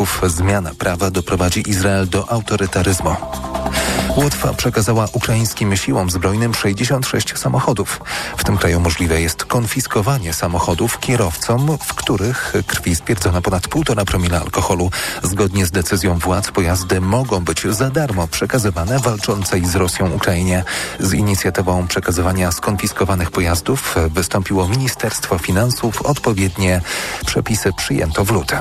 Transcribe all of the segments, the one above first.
polityków zmiana prawa doprowadzi Izrael do autorytaryzmu. Łotwa przekazała ukraińskim siłom zbrojnym 66 samochodów. W tym kraju możliwe jest konfiskowanie samochodów kierowcom, w których krwi stwierdzono ponad 1,5 promila alkoholu. Zgodnie z decyzją władz pojazdy mogą być za darmo przekazywane walczącej z Rosją Ukrainie. Z inicjatywą przekazywania skonfiskowanych pojazdów wystąpiło Ministerstwo Finansów. Odpowiednie przepisy przyjęto w lutym.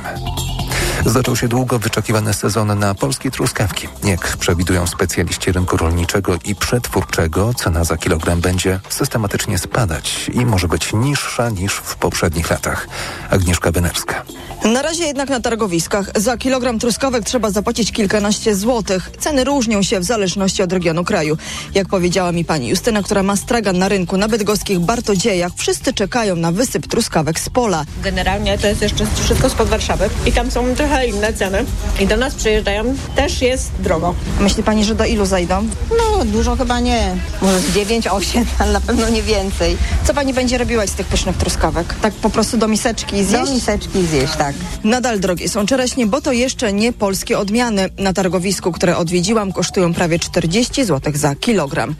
Zaczął się długo wyczekiwany sezon na polskie truskawki. Jak przewidują specjaliści rynku rolniczego i przetwórczego, cena za kilogram będzie systematycznie spadać i może być niższa niż w poprzednich latach. Agnieszka Wenerska. Na razie jednak na targowiskach za kilogram truskawek trzeba zapłacić kilkanaście złotych. Ceny różnią się w zależności od regionu kraju. Jak powiedziała mi pani Justyna, która ma stragan na rynku na bydgoskich Bartodziejach, wszyscy czekają na wysyp truskawek z pola. Generalnie to jest jeszcze wszystko spod Warszawy i tam są trochę inne ceny. I do nas przyjeżdżają, też jest drogo. Myśli pani, że do ilu zajdą? No, dużo chyba nie. Może z 9, 8, ale na pewno nie więcej. Co pani będzie robiła z tych pysznych truskawek? Tak po prostu do miseczki zjeść? Do miseczki zjeść, tak. Nadal drogie są czereśnie, bo to jeszcze nie polskie odmiany. Na targowisku, które odwiedziłam, kosztują prawie 40 zł za kilogram.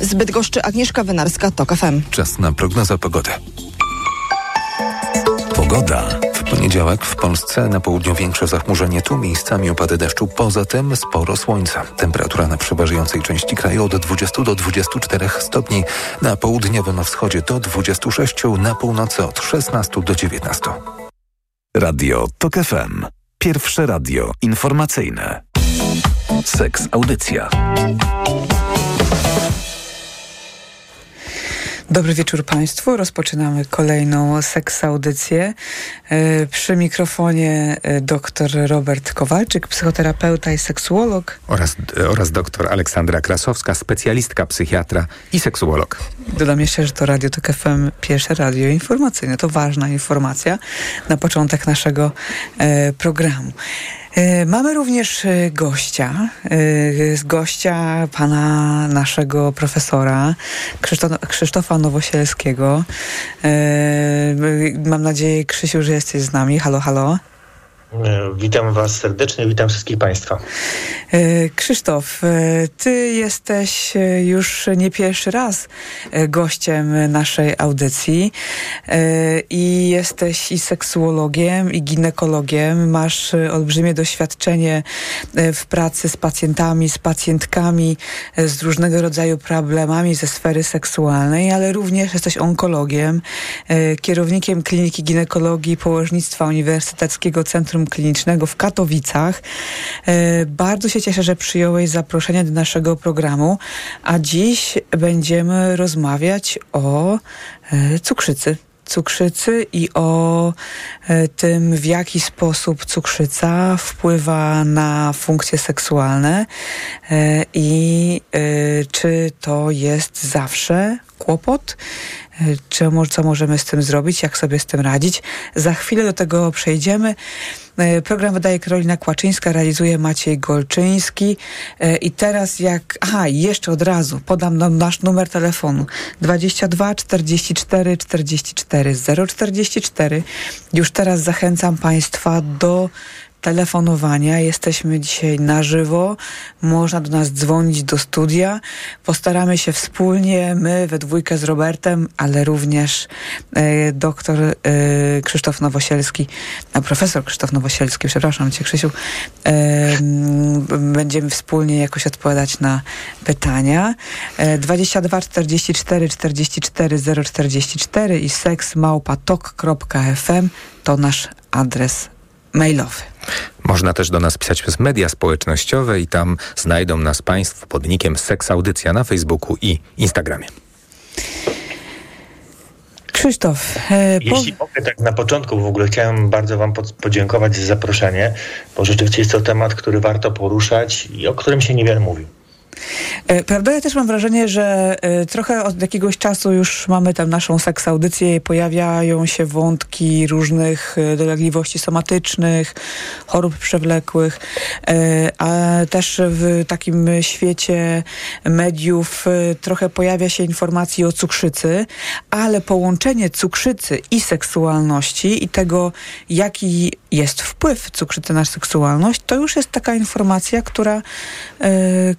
Z Bydgoszczy Agnieszka Wynarska, TOK FM. Czas na prognozę pogody. Pogoda. Poniedziałek w Polsce na południu większe zachmurzenie, tu miejscami opady deszczu, poza tym sporo słońca. Temperatura na przeważającej części kraju od 20 do 24 stopni, na południowym wschodzie do 26, na północy od 16 do 19. Radio TOK FM. Pierwsze radio informacyjne. Seks Audycja. Dobry wieczór Państwu. Rozpoczynamy kolejną seksaudycję. E, przy mikrofonie e, dr Robert Kowalczyk, psychoterapeuta i seksuolog. Oraz, oraz dr Aleksandra Krasowska, specjalistka, psychiatra i seksuolog. Dodam jeszcze, że to Radio Tok FM, pierwsze radio informacyjne. To ważna informacja na początek naszego e, programu. E, mamy również e, gościa, e, gościa pana naszego profesora Krzysztofa Nowosielskiego. Mam nadzieję, Krzysiu, że jesteś z nami. Halo, halo. Witam Was serdecznie, witam wszystkich Państwa. Krzysztof, Ty jesteś już nie pierwszy raz gościem naszej audycji i jesteś i seksuologiem, i ginekologiem. Masz olbrzymie doświadczenie w pracy z pacjentami, z pacjentkami z różnego rodzaju problemami ze sfery seksualnej, ale również jesteś onkologiem, kierownikiem Kliniki Ginekologii i Położnictwa Uniwersyteckiego Centrum Klinicznego w Katowicach. Bardzo się cieszę, że przyjąłeś zaproszenie do naszego programu, a dziś będziemy rozmawiać o cukrzycy cukrzycy i o tym, w jaki sposób cukrzyca wpływa na funkcje seksualne i czy to jest zawsze kłopot, czy, co możemy z tym zrobić, jak sobie z tym radzić. Za chwilę do tego przejdziemy. Program wydaje Karolina Kłaczyńska, realizuje Maciej Golczyński. I teraz jak... Aha, jeszcze od razu podam nam nasz numer telefonu. 22 44 44 044. Już teraz zachęcam Państwa do telefonowania. Jesteśmy dzisiaj na żywo. Można do nas dzwonić do studia. Postaramy się wspólnie, my we dwójkę z Robertem, ale również e, doktor e, Krzysztof Nowosielski, a profesor Krzysztof Nowosielski, przepraszam cię Krzysiu, e, będziemy wspólnie jakoś odpowiadać na pytania. E, 22 44 44 044 i seksmałpatok.fm to nasz adres mailowy. Można też do nas pisać przez media społecznościowe i tam znajdą nas Państwo pod nickiem Seks Audycja na Facebooku i Instagramie. Krzysztof. E, Jeśli po... mogę, tak na początku w ogóle chciałem bardzo Wam podziękować za zaproszenie, bo rzeczywiście jest to temat, który warto poruszać i o którym się niewiele mówi. Prawda, ja też mam wrażenie, że trochę od jakiegoś czasu już mamy tam naszą seks audycję, pojawiają się wątki różnych dolegliwości somatycznych, chorób przewlekłych, a też w takim świecie mediów trochę pojawia się informacji o cukrzycy, ale połączenie cukrzycy i seksualności i tego, jaki jest wpływ cukrzycy na seksualność, to już jest taka informacja, która, y,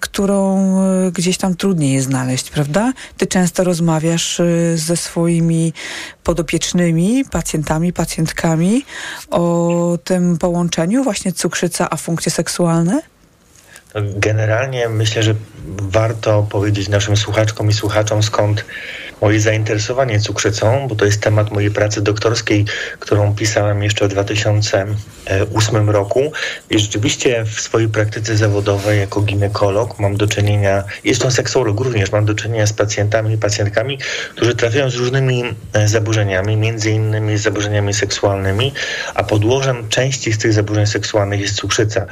którą y, gdzieś tam trudniej jest znaleźć, prawda? Ty często rozmawiasz y, ze swoimi podopiecznymi, pacjentami, pacjentkami o tym połączeniu właśnie cukrzyca a funkcje seksualne? Generalnie myślę, że warto powiedzieć naszym słuchaczkom i słuchaczom skąd moje zainteresowanie cukrzycą, bo to jest temat mojej pracy doktorskiej, którą pisałem jeszcze w 2008 roku. I rzeczywiście w swojej praktyce zawodowej jako ginekolog mam do czynienia, jestem seksolog również, mam do czynienia z pacjentami i pacjentkami, którzy trafiają z różnymi e, zaburzeniami, między innymi z zaburzeniami seksualnymi, a podłożem części z tych zaburzeń seksualnych jest cukrzyca.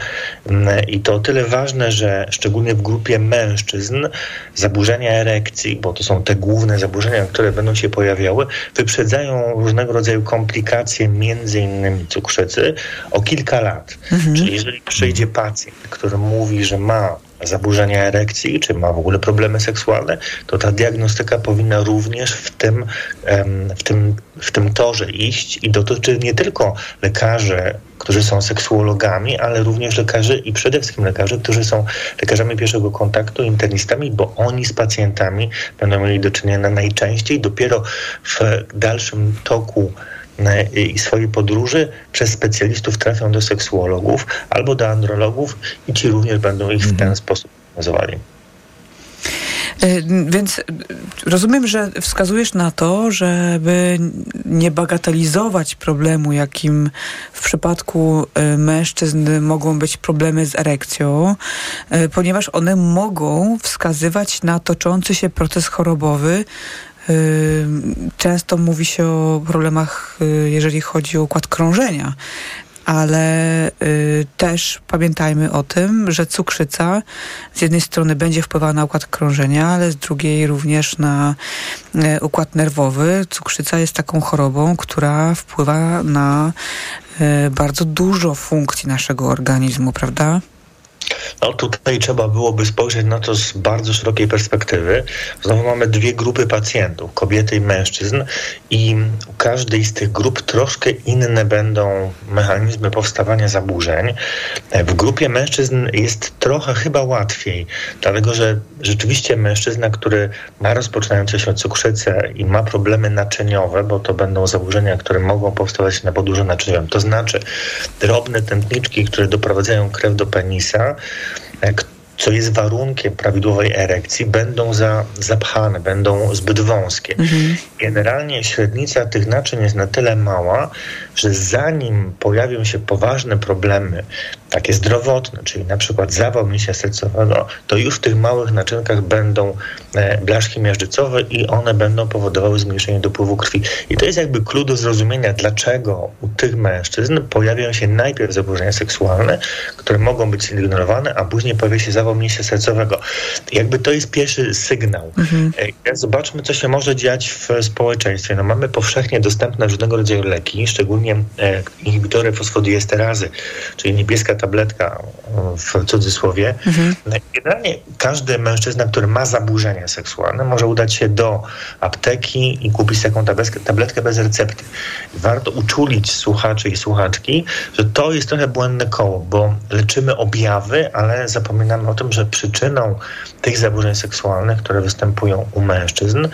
Mm, I to o tyle ważne, że szczególnie w grupie mężczyzn zaburzenia erekcji, bo to są te główne zaburzenia, zaburzenia, które będą się pojawiały, wyprzedzają różnego rodzaju komplikacje, między innymi cukrzycy, o kilka lat. Mhm. Czyli jeżeli przyjdzie pacjent, który mówi, że ma zaburzenia erekcji, czy ma w ogóle problemy seksualne, to ta diagnostyka powinna również w tym, w tym, w tym torze iść i dotyczy nie tylko lekarzy, którzy są seksuologami, ale również lekarzy i przede wszystkim lekarzy, którzy są lekarzami pierwszego kontaktu, internistami, bo oni z pacjentami będą mieli do czynienia najczęściej dopiero w dalszym toku i swojej podróży przez specjalistów trafią do seksuologów albo do andrologów i ci również będą ich w ten mhm. sposób nazywali. E, więc rozumiem, że wskazujesz na to, żeby nie bagatelizować problemu, jakim w przypadku e, mężczyzn mogą być problemy z erekcją, ponieważ one mogą wskazywać na toczący się proces chorobowy Często mówi się o problemach, y, jeżeli chodzi o układ krążenia, ale y, też pamiętajmy o tym, że cukrzyca z jednej strony będzie wpływała na układ krążenia, ale z drugiej również na y, układ nerwowy. Cukrzyca jest taką chorobą, która wpływa na y, bardzo dużo funkcji naszego organizmu, prawda? No tutaj trzeba byłoby spojrzeć na to z bardzo szerokiej perspektywy. Znowu mamy dwie grupy pacjentów, kobiety i mężczyzn i u każdej z tych grup troszkę inne będą mechanizmy powstawania zaburzeń. W grupie mężczyzn jest trochę chyba łatwiej, dlatego że rzeczywiście mężczyzna, który ma rozpoczynającą się cukrzycę i ma problemy naczyniowe, bo to będą zaburzenia, które mogą powstawać na podłużu naczyniowym, to znaczy drobne tętniczki, które doprowadzają krew do penisa, która co jest warunkiem prawidłowej erekcji, będą za, zapchane, będą zbyt wąskie. Mhm. Generalnie średnica tych naczyń jest na tyle mała, że zanim pojawią się poważne problemy, takie zdrowotne, czyli na przykład zawał mięśnia sercowego, to już w tych małych naczynkach będą e, blaszki miażdżycowe i one będą powodowały zmniejszenie dopływu krwi. I to jest jakby klucz do zrozumienia, dlaczego u tych mężczyzn pojawiają się najpierw zaburzenia seksualne, które mogą być zignorowane, a później pojawia się zawał mięśnia sercowego. Jakby to jest pierwszy sygnał. Mhm. E, zobaczmy, co się może dziać w społeczeństwie. No, mamy powszechnie dostępne różnego rodzaju leki, szczególnie e, inhibitory fosfodiesterazy, czyli niebieska tabletka w cudzysłowie. Mhm. Generalnie każdy mężczyzna, który ma zaburzenia seksualne, może udać się do apteki i kupić taką tabletkę, tabletkę bez recepty. Warto uczulić słuchaczy i słuchaczki, że to jest trochę błędne koło, bo leczymy objawy, ale zapominamy o tym, że przyczyną tych zaburzeń seksualnych, które występują u mężczyzn,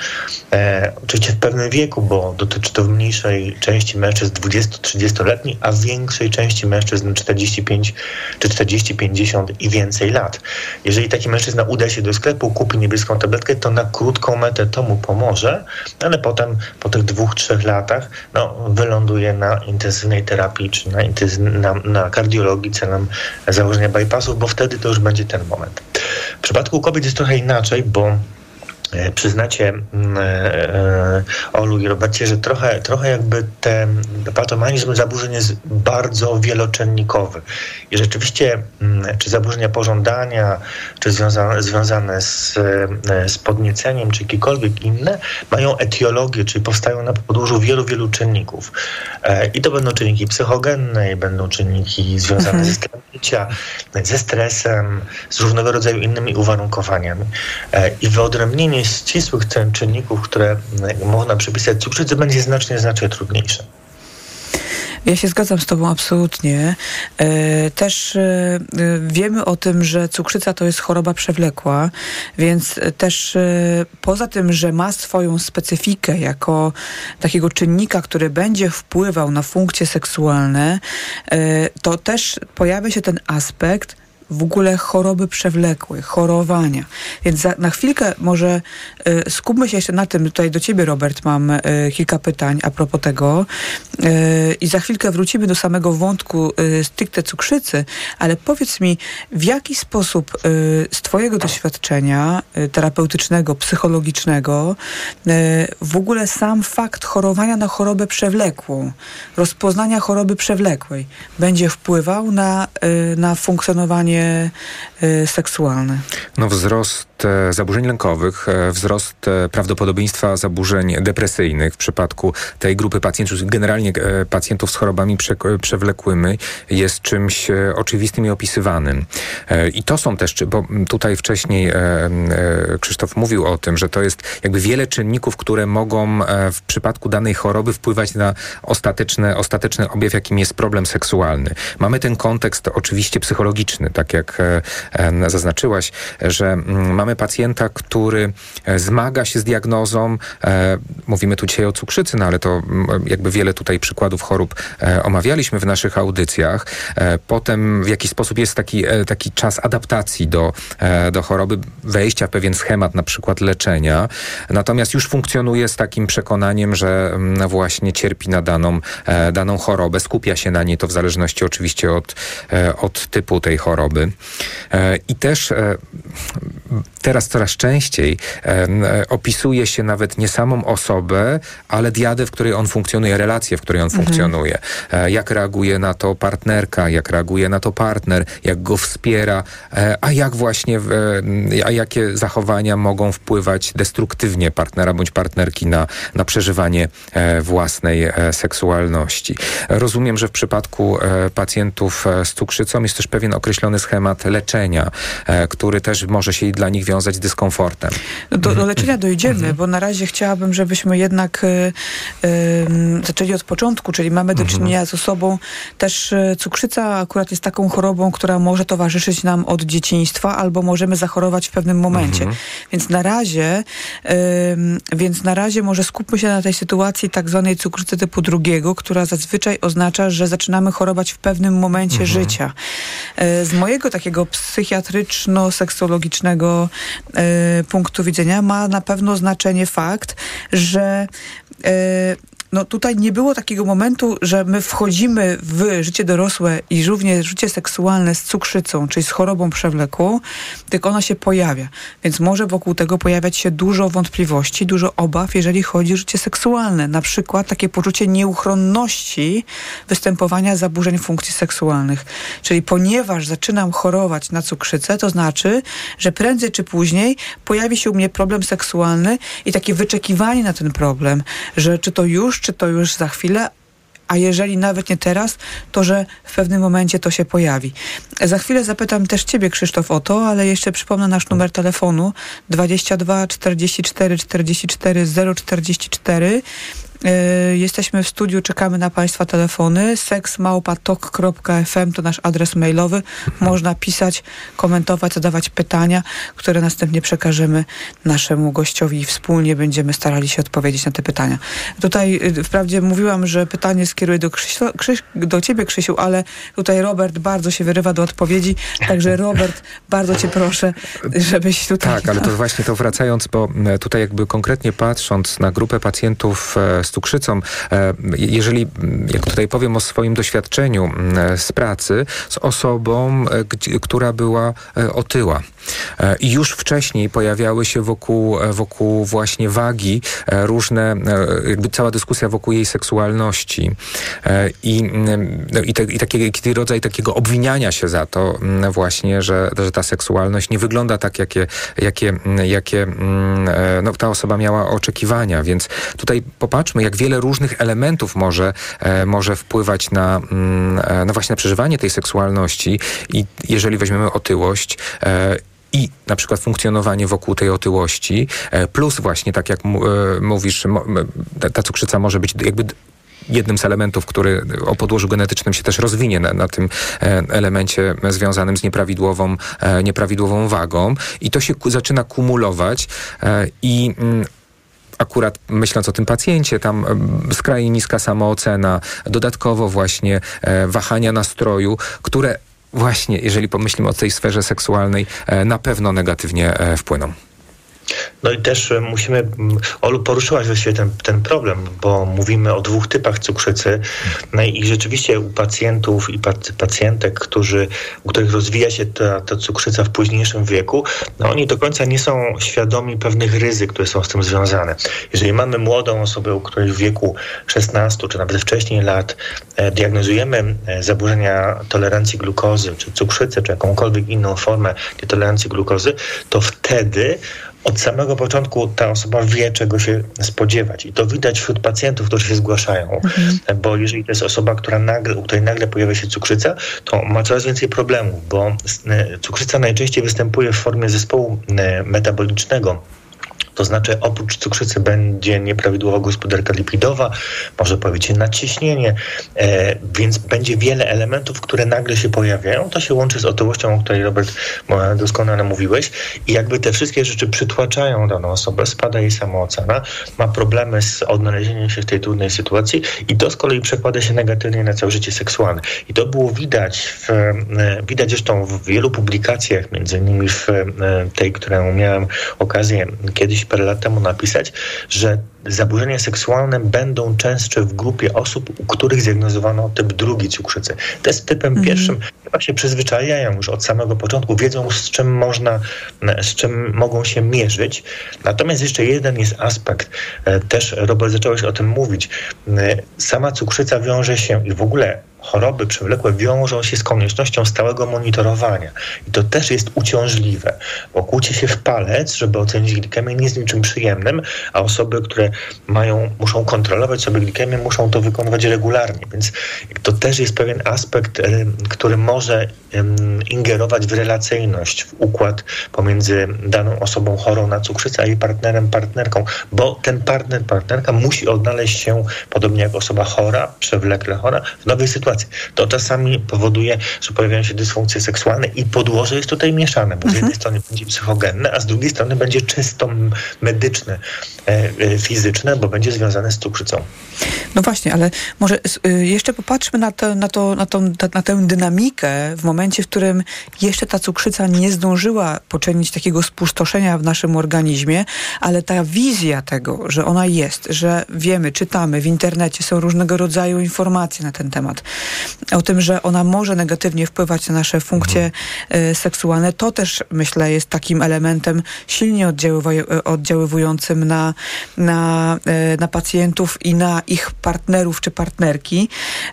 e, oczywiście w pewnym wieku, bo dotyczy to w mniejszej części mężczyzn 20-30-letnich, a w większej części mężczyzn 45 czy 40, 50 i więcej lat. Jeżeli taki mężczyzna uda się do sklepu, kupi niebieską tabletkę, to na krótką metę to mu pomoże, ale potem po tych dwóch, trzech latach no, wyląduje na intensywnej terapii czy na, na, na kardiologii celem założenia bypassów, bo wtedy to już będzie ten moment. W przypadku kobiet jest trochę inaczej, bo przyznacie mm, e, e, Olu i Robercie, że trochę, trochę jakby ten patomanizm zaburzeń jest bardzo wieloczynnikowy. I rzeczywiście, mm, czy zaburzenia pożądania, czy związane, związane z, z podnieceniem, czy jakiekolwiek inne, mają etiologię, czyli powstają na podłożu wielu, wielu czynników. I to będą czynniki psychogenne, i będą czynniki związane mhm. ze stanem życia, ze stresem, z różnego rodzaju innymi uwarunkowaniami. I wyodrębnienie ścisłych czynników, które można przypisać cukrzycy, będzie znacznie, znacznie trudniejsze. Ja się zgadzam z Tobą absolutnie. E, też e, wiemy o tym, że cukrzyca to jest choroba przewlekła, więc też poza tym, że ma swoją specyfikę jako takiego czynnika, który będzie wpływał na funkcje seksualne, to też pojawia się ten aspekt w ogóle choroby przewlekłe, chorowania. Więc za, na chwilkę może y, skupmy się jeszcze na tym, tutaj do ciebie Robert mam y, kilka pytań a propos tego y, i za chwilkę wrócimy do samego wątku y, stricte cukrzycy, ale powiedz mi, w jaki sposób y, z twojego doświadczenia y, terapeutycznego, psychologicznego y, w ogóle sam fakt chorowania na chorobę przewlekłą, rozpoznania choroby przewlekłej będzie wpływał na, na funkcjonowanie Y, seksualne. No wzrost e, zaburzeń lękowych, e, wzrost e, prawdopodobieństwa zaburzeń depresyjnych w przypadku tej grupy pacjentów, generalnie pacjentów z chorobami prze, przewlekłymi jest czymś oczywistym i opisywanym. I to są też, bo tutaj wcześniej Krzysztof mówił o tym, że to jest jakby wiele czynników, które mogą w przypadku danej choroby wpływać na ostateczny, ostateczny objaw, jakim jest problem seksualny. Mamy ten kontekst oczywiście psychologiczny, tak jak zaznaczyłaś, że mm, mamy pacjenta, który e, zmaga się z diagnozą, e, mówimy tu dzisiaj o cukrzycy, no ale to mm, jakby wiele tutaj przykładów chorób omawialiśmy w naszych audycjach. Potem w jakiś sposób jest taki, taki czas adaptacji do, do choroby, wejścia w pewien schemat na przykład leczenia, natomiast już funkcjonuje z takim przekonaniem, że mm, właśnie cierpi na daną, daną chorobę, skupia się na niej, to w zależności oczywiście od, od typu tej choroby. E, I też e, teraz coraz częściej e, opisuje się nawet nie samą osobę, ale diadę, w której on funkcjonuje, relację, w której on mhm. funkcjonuje. Jak reaguje na to partnerka, jak reaguje na to partner, jak go wspiera, a jak właśnie, a jakie zachowania mogą wpływać destruktywnie partnera bądź partnerki na, na przeżywanie własnej seksualności. Rozumiem, że w przypadku pacjentów z cukrzycą jest też pewien określony schemat leczenia, e, który też może się dla nich wiązać dyskomfortem. Do, do leczenia dojdziemy, mhm. bo na razie chciałabym, żebyśmy jednak y, y, zaczęli od początku, czyli mamy do mhm. czynienia z osobą też y, cukrzyca akurat jest taką chorobą, która może towarzyszyć nam od dzieciństwa, albo możemy zachorować w pewnym momencie. Mhm. Więc na razie więc na razie może skupmy się na tej sytuacji tak zwanej cukrzycy typu drugiego, która zazwyczaj oznacza, że zaczynamy chorować w pewnym momencie życia. z mojego takiego psychiatryczno-seksuologicznego y, punktu widzenia ma na pewno znaczenie fakt, że y, no tutaj nie było takiego momentu, że my wchodzimy w życie dorosłe i również życie seksualne z cukrzycą, czyli z chorobą przewlekłą, tylko ona się pojawia. Więc może wokół tego pojawiać się dużo wątpliwości, dużo obaw, jeżeli chodzi o życie seksualne. Na przykład takie poczucie nieuchronności występowania zaburzeń funkcji seksualnych. Czyli ponieważ zaczynam chorować na cukrzycę, to znaczy, że prędzej czy później pojawi się u mnie problem seksualny i takie wyczekiwanie na ten problem, że czy to już czy to już za chwilę, a jeżeli nawet nie teraz, to że w pewnym momencie to się pojawi. Za chwilę zapytam też Ciebie, Krzysztof, o to, ale jeszcze przypomnę nasz numer telefonu 22 44 44 044. Y, jesteśmy w studiu, czekamy na Państwa telefony. seksmałpatok.fm to nasz adres mailowy. Można pisać, komentować, zadawać pytania, które następnie przekażemy naszemu gościowi i wspólnie będziemy starali się odpowiedzieć na te pytania. Tutaj y, wprawdzie mówiłam, że pytanie skieruję do, Krzyślo, Krzyś, do Ciebie, Krzysiu, ale tutaj Robert bardzo się wyrywa do odpowiedzi. Także Robert, bardzo Cię proszę, żebyś tutaj... Tak, ale to właśnie to wracając, bo e, tutaj jakby konkretnie patrząc na grupę pacjentów z e, z cukrzycą. E, jeżeli, jak tutaj powiem o swoim doświadczeniu z pracy, z osobą, e, która była e, otyła. I już wcześniej pojawiały się wokół, wokół właśnie wagi różne, jakby cała dyskusja wokół jej seksualności i, no, i, te, i taki rodzaj takiego obwiniania się za to właśnie, że, że ta seksualność nie wygląda tak, jakie, jakie, jakie no, ta osoba miała oczekiwania. Więc tutaj popatrzmy, jak wiele różnych elementów może, e, może wpływać na, mm, e, no właśnie na przeżywanie tej seksualności i jeżeli weźmiemy otyłość, e, i na przykład funkcjonowanie wokół tej otyłości, plus właśnie tak jak mówisz, ta cukrzyca może być jakby jednym z elementów, który o podłożu genetycznym się też rozwinie na, na tym elemencie związanym z nieprawidłową, nieprawidłową wagą. I to się zaczyna kumulować i mm, akurat myśląc o tym pacjencie, tam skrajnie niska samoocena, dodatkowo właśnie e, wahania nastroju, które właśnie, jeżeli pomyślimy o tej sferze seksualnej, e, na pewno negatywnie e, wpłyną. No i też e, musimy, Olu, poruszyłaś właściwie ten, ten problem, bo mówimy o dwóch typach cukrzycy no i rzeczywiście u pacjentów i pacjentek, którzy, u których rozwija się ta, ta cukrzyca w późniejszym wieku, no oni do końca nie są świadomi pewnych ryzyk, które są z tym związane. Jeżeli mamy młodą osobę, u której w wieku 16 czy nawet wcześniej lat e, diagnozujemy e, zaburzenia tolerancji glukozy, czy cukrzycę, czy jakąkolwiek inną formę nietolerancji glukozy, to wtedy od samego początku ta osoba wie, czego się spodziewać. I to widać wśród pacjentów, którzy się zgłaszają. Mhm. Bo jeżeli to jest osoba, która nagle, u której nagle pojawia się cukrzyca, to ma coraz więcej problemów, bo e, cukrzyca najczęściej występuje w formie zespołu e, metabolicznego to znaczy oprócz cukrzycy będzie nieprawidłowa gospodarka lipidowa, może pojawić się nadciśnienie, e, więc będzie wiele elementów, które nagle się pojawiają. To się łączy z otyłością, o której Robert doskonale mówiłeś i jakby te wszystkie rzeczy przytłaczają daną osobę, spada jej samoocena, ma problemy z odnalezieniem się w tej trudnej sytuacji i to z kolei przekłada się negatywnie na całe życie seksualne. I to było widać, w, e, widać zresztą w wielu publikacjach, między innymi w e, tej, którą miałem okazję kiedyś parę lat temu napisać, że zaburzenia seksualne będą częstsze w grupie osób, u których zdiagnozowano typ drugi cukrzycy. Te z typem mhm. pierwszym chyba się przyzwyczajają już od samego początku, wiedzą z czym można, z czym mogą się mierzyć. Natomiast jeszcze jeden jest aspekt, e, też Robert zacząłeś o tym mówić. E, sama cukrzyca wiąże się i w ogóle choroby przewlekłe wiążą się z koniecznością stałego monitorowania. I to też jest uciążliwe, bo kłóci się w palec, żeby ocenić glikemię, nie jest niczym przyjemnym, a osoby, które mają, muszą kontrolować sobie glikemię, muszą to wykonywać regularnie. Więc to też jest pewien aspekt, który może ingerować w relacyjność, w układ pomiędzy daną osobą chorą na cukrzycę, a jej partnerem, partnerką, bo ten partner, partnerka musi odnaleźć się, podobnie jak osoba chora, przewlekle chora, w nowej sytuacji. To czasami powoduje, że pojawiają się dysfunkcje seksualne i podłoże jest tutaj mieszane, bo z jednej mhm. strony będzie psychogenne, a z drugiej strony będzie czysto medyczne, e, e, fizyczne, bo będzie związane z cukrzycą. No właśnie, ale może y, jeszcze popatrzmy na, to, na, to, na, to, na tę dynamikę w momencie, w którym jeszcze ta cukrzyca nie zdążyła poczynić takiego spustoszenia w naszym organizmie, ale ta wizja tego, że ona jest, że wiemy, czytamy, w internecie są różnego rodzaju informacje na ten temat, o tym, że ona może negatywnie wpływać na nasze funkcje mhm. seksualne, to też myślę jest takim elementem silnie oddziaływującym na, na, y, na pacjentów i na ich partnerów czy partnerki.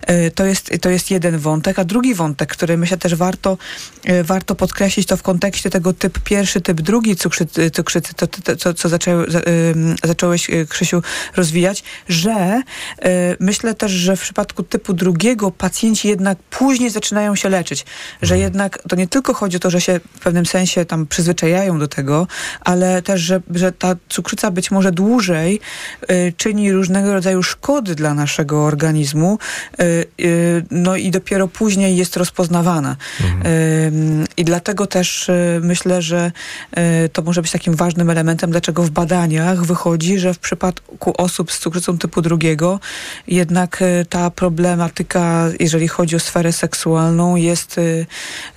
Y, to jest, to jest jeden wątek, a drugi wątek, który myślę też warto, warto podkreślić, to w kontekście tego typ pierwszy, typ drugi cukrzycy, cukrzycy to, to, to, co zaczęły, zacząłeś, Krzysiu, rozwijać, że myślę też, że w przypadku typu drugiego pacjenci jednak później zaczynają się leczyć. Że mhm. jednak to nie tylko chodzi o to, że się w pewnym sensie tam przyzwyczajają do tego, ale też, że, że ta cukrzyca być może dłużej y, czyni różnego rodzaju szkody dla naszego organizmu y, y, no i dopiero później jest rozpoznawana. Mhm. Y, I dlatego też y, myślę, że y, to może być takim ważnym elementem, dlaczego w badaniach wychodzi, że w przypadku osób z cukrzycą typu drugiego jednak ta problematyka jeżeli chodzi o sferę seksualną, jest y,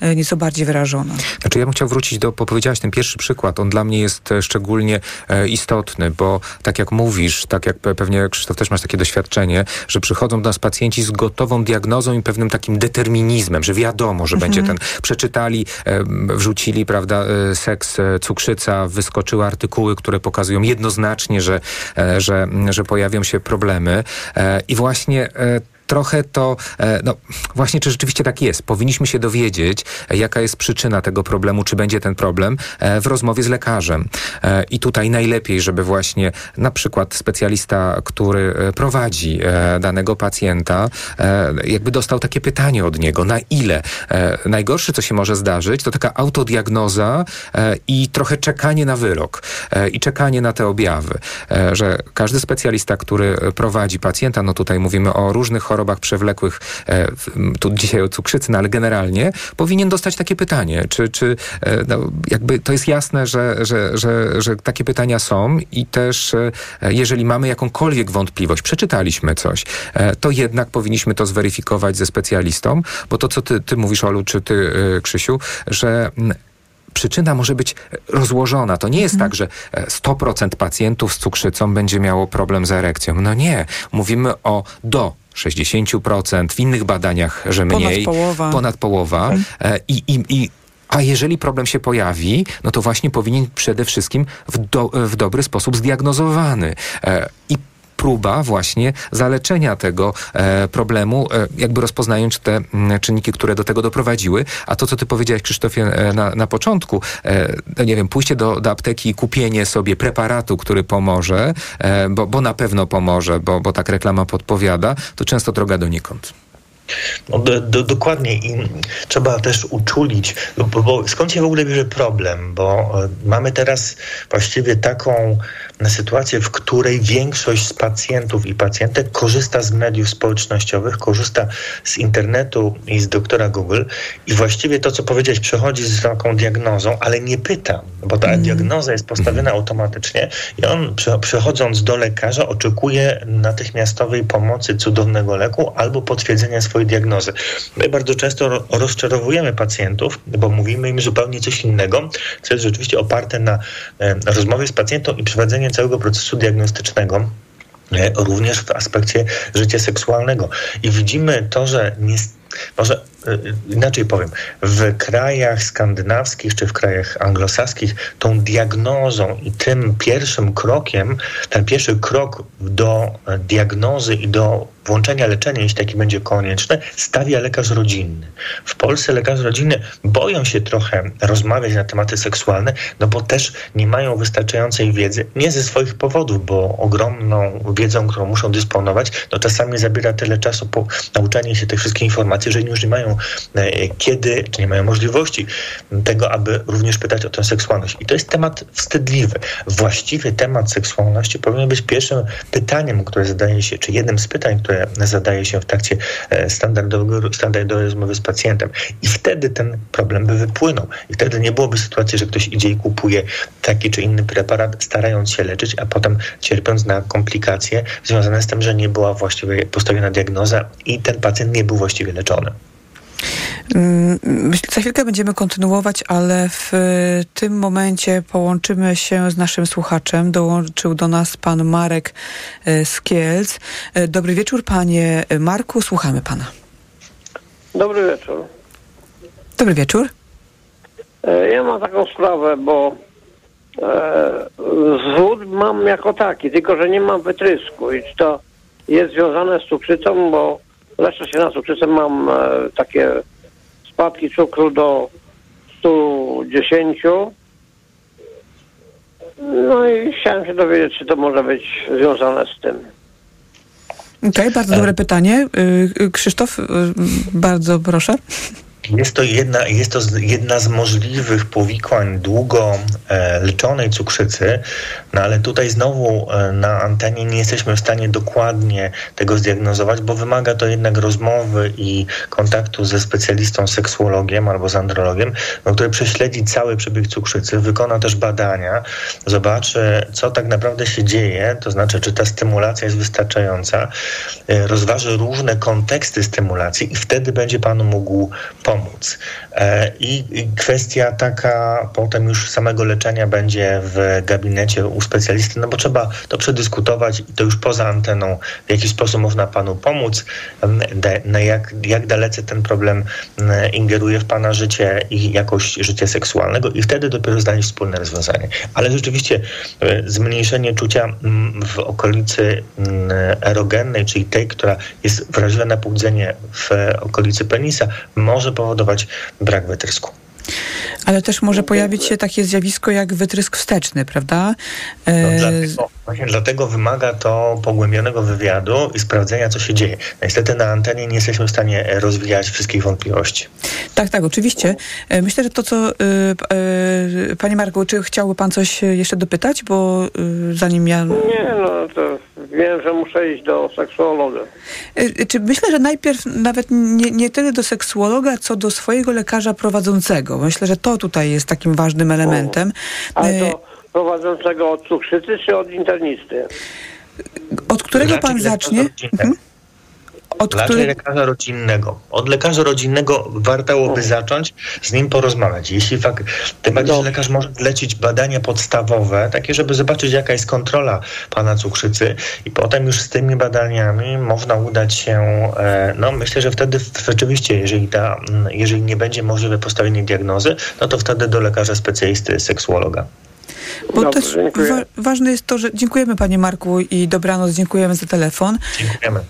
y, nieco bardziej wyrażona. Znaczy ja bym chciał wrócić do, bo powiedziałaś ten pierwszy przykład, on dla mnie jest e, szczególnie e, istotny, bo tak jak mówisz, tak jak pewnie Krzysztof też masz takie doświadczenie, że przychodzą do nas pacjenci z gotową diagnozą i pewnym takim determinizmem, że wiadomo, że mhm. będzie ten, przeczytali, e, wrzucili, prawda, seks, cukrzyca, wyskoczyły artykuły, które pokazują jednoznacznie, że, że, że pojawią się problemy i właśnie trochę to, e, no właśnie, czy rzeczywiście tak jest. Powinniśmy się dowiedzieć, e, jaka jest przyczyna tego problemu, czy będzie ten problem e, w rozmowie z lekarzem. I tutaj najlepiej, żeby właśnie na przykład specjalista, który prowadzi danego pacjenta, jakby dostał takie pytanie od niego, na ile. Najgorsze, co się może zdarzyć, to taka autodiagnoza i trochę czekanie na wyrok i czekanie na te objawy, że każdy specjalista, który prowadzi pacjenta, no tutaj mówimy o różnych chorobach przewlekłych, e, tu dzisiaj o cukrzycy, no ale generalnie powinien dostać takie pytanie, czy, czy e, no, jakby to jest jasne, że, że, że, że takie pytania są i też e, jeżeli mamy jakąkolwiek wątpliwość, przeczytaliśmy coś, to jednak powinniśmy to zweryfikować ze specjalistą, bo to, co ty, ty mówisz, Olu, czy ty, Krzysiu, że przyczyna może być rozłożona. To nie jest tak, że e, 100% pacjentów z cukrzycą będzie miało problem z erekcją. No nie. Mówimy o do 60%, w innych badaniach, że Ponad mniej. połowa. Ponad połowa. E, I, i, i a jeżeli problem się pojawi, no to właśnie powinien przede wszystkim w, do, w dobry sposób zdiagnozowany. E, I próba właśnie zaleczenia tego e, problemu, e, jakby rozpoznając te mm, czynniki, które do tego doprowadziły. A to, co ty powiedziałeś, Krzysztofie, e, na, na początku, no nie wiem, pójście do, do apteki i kupienie sobie preparatu, który pomoże, bo, bo na pewno pomoże, bo, bo tak reklama podpowiada, to często droga donikąd. No, do, do, dokładnie i trzeba też uczulić, bo, bo skąd się w ogóle bierze problem, bo mamy teraz właściwie taką sytuację, w której większość z pacjentów i pacjentek korzysta z mediów społecznościowych, korzysta z internetu i z doktora Google. I właściwie to, co powiedziałeś, przechodzi z taką diagnozą, ale nie pyta, bo ta diagnoza jest postawiona automatycznie i on prze- przechodząc do lekarza oczekuje natychmiastowej pomocy cudownego leku albo potwierdzenia swojej diagnozy. My bardzo często ro- rozczarowujemy pacjentów, bo mówimy im zupełnie coś innego, co jest rzeczywiście oparte na e, rozmowie z pacjentem i całego procesu diagnostycznego. e, Również w aspekcie życia seksualnego. I widzimy to, że nie, może e, inaczej powiem, w krajach skandynawskich czy w krajach anglosaskich tą diagnozą i tym pierwszym krokiem, ten pierwszy krok do e, diagnozy i do włączenia leczenia, jeśli taki będzie konieczny, stawia lekarz rodzinny. W Polsce lekarze rodzinny boją się trochę rozmawiać na tematy seksualne, no bo też nie mają wystarczającej wiedzy, nie ze swoich powodów, bo ogromną wiedzą, którą muszą dysponować, no czasami zabiera tyle czasu po nauczanie się tych wszystkich informacji, że już nie mają e, kiedy, czy nie mają możliwości tego, aby również pytać o tę seksualność. I to jest temat wstydliwy. Właściwy temat seksualności powinien być pierwszym pytaniem, które zadaje się, czy jednym z pytań, które zadaje się w trakcie e, standardowego, standardowej rozmowy z pacjentem. I wtedy ten problem by wypłynął. I wtedy nie byłoby sytuacji, że ktoś idzie i kupuje taki czy inny preparat, starając się leczyć, a potem cierpiąc na komplikacje związane z tym, że nie była właściwie postawiona diagnoza i ten pacjent nie był właściwie leczony. Myślę, Za chwilkę będziemy kontynuować, ale w tym momencie połączymy się z naszym słuchaczem. Dołączył do nas pan Marek e, z Kielc. E, Dobry wieczór, panie Marku, słuchamy pana. Dobry wieczór. Dobry wieczór. E, Ja mam taką sprawę, bo e, zwód mam jako taki, tylko że nie mam wytrysku i czy to jest związane z cukrzycą, bo leczę się na cukrzycę, mam e, takie spadki cukru do 110. No i chciałem się dowiedzieć, czy to może być związane z tym. Okej, bardzo dobre pytanie. Y, y, Krzysztof, y, bardzo proszę. Jest to jedna, jest to jedna z możliwych powikłań długo e, leczonej cukrzycy, no ale tutaj znowu e, na antenie nie jesteśmy w stanie dokładnie tego zdiagnozować, bo wymaga to jednak rozmowy i kontaktu ze specjalistą seksuologiem albo z andrologiem, no, który prześledzi cały przebieg cukrzycy, wykona też badania, zobaczy, co tak naprawdę się dzieje, to znaczy, czy ta stymulacja jest wystarczająca, e, rozważy różne konteksty stymulacji i wtedy będzie panu mógł pomóc. E, I kwestia taka potem już samego leczenia będzie w gabinecie u specjalisty, no bo trzeba to przedyskutować i to już poza anteną, w jaki sposób można panu pomóc, na jak, jak dalece ten problem ingeruje w pana życie i jakość życia seksualnego i wtedy dopiero znaleźć wspólne rozwiązanie. Ale rzeczywiście e, zmniejszenie czucia w okolicy erogennej, czyli tej, która jest wrażliwa na pobudzenie w okolicy penisa, może powodować brak wytrysku. Ale też może pojawić się takie zjawisko jak wytrysk wsteczny, prawda? No, dlatego, właśnie dlatego wymaga to pogłębionego wywiadu i sprawdzenia, co się dzieje. Niestety na antenie nie jesteśmy w stanie rozwijać wszystkich wątpliwości. Tak, tak, oczywiście. E, myślę, że to, co... Yy, Panie Marku, czy chciałby pan coś jeszcze dopytać? Bo zanim ja... Nie, no to wiem, że muszę iść do seksuologa. Czy myślę, że najpierw nawet nie, nie tyle do seksuologa, co do swojego lekarza prowadzącego. Myślę, że to tutaj jest takim ważnym elementem. O, ale to prowadzącego od cukrzycy czy od internisty? Od którego pan zacznie? Mhm. Od Raczej który... lekarza rodzinnego. Od lekarza rodzinnego wartałoby zacząć z nim porozmawiać. Jeśli fakt, tym bardziej, że lekarz może lecić badania podstawowe, takie, żeby zobaczyć, jaka jest kontrola pana cukrzycy i potem już z tymi badaniami można udać się, e, no myślę, że wtedy rzeczywiście, jeżeli, ta, jeżeli nie będzie możliwe postawienie diagnozy, no to wtedy do lekarza specjalisty, seksuologa. Bo Dobrze, też wa ważne jest to, że dziękujemy panie Marku i dobranoc, dziękujemy za telefon. Dziękujemy.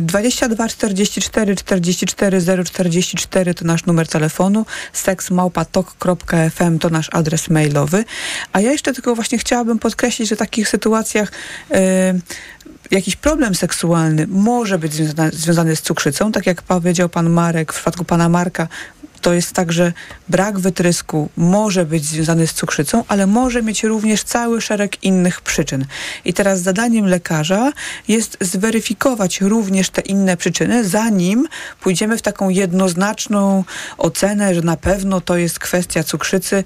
22 44 44 044 to nasz numer telefonu, seksmałpatok.fm to nasz adres mailowy. A ja jeszcze tylko właśnie chciałabym podkreślić, że w takich sytuacjach y, jakiś problem seksualny może być związany, związany z cukrzycą, tak jak powiedział pan Marek, w przypadku pana Marka to jest tak, że brak wytrysku może być związany z cukrzycą, ale może mieć również cały szereg innych przyczyn. I teraz zadaniem lekarza jest zweryfikować również te inne przyczyny, zanim pójdziemy w taką jednoznaczną ocenę, że na pewno to jest kwestia cukrzycy,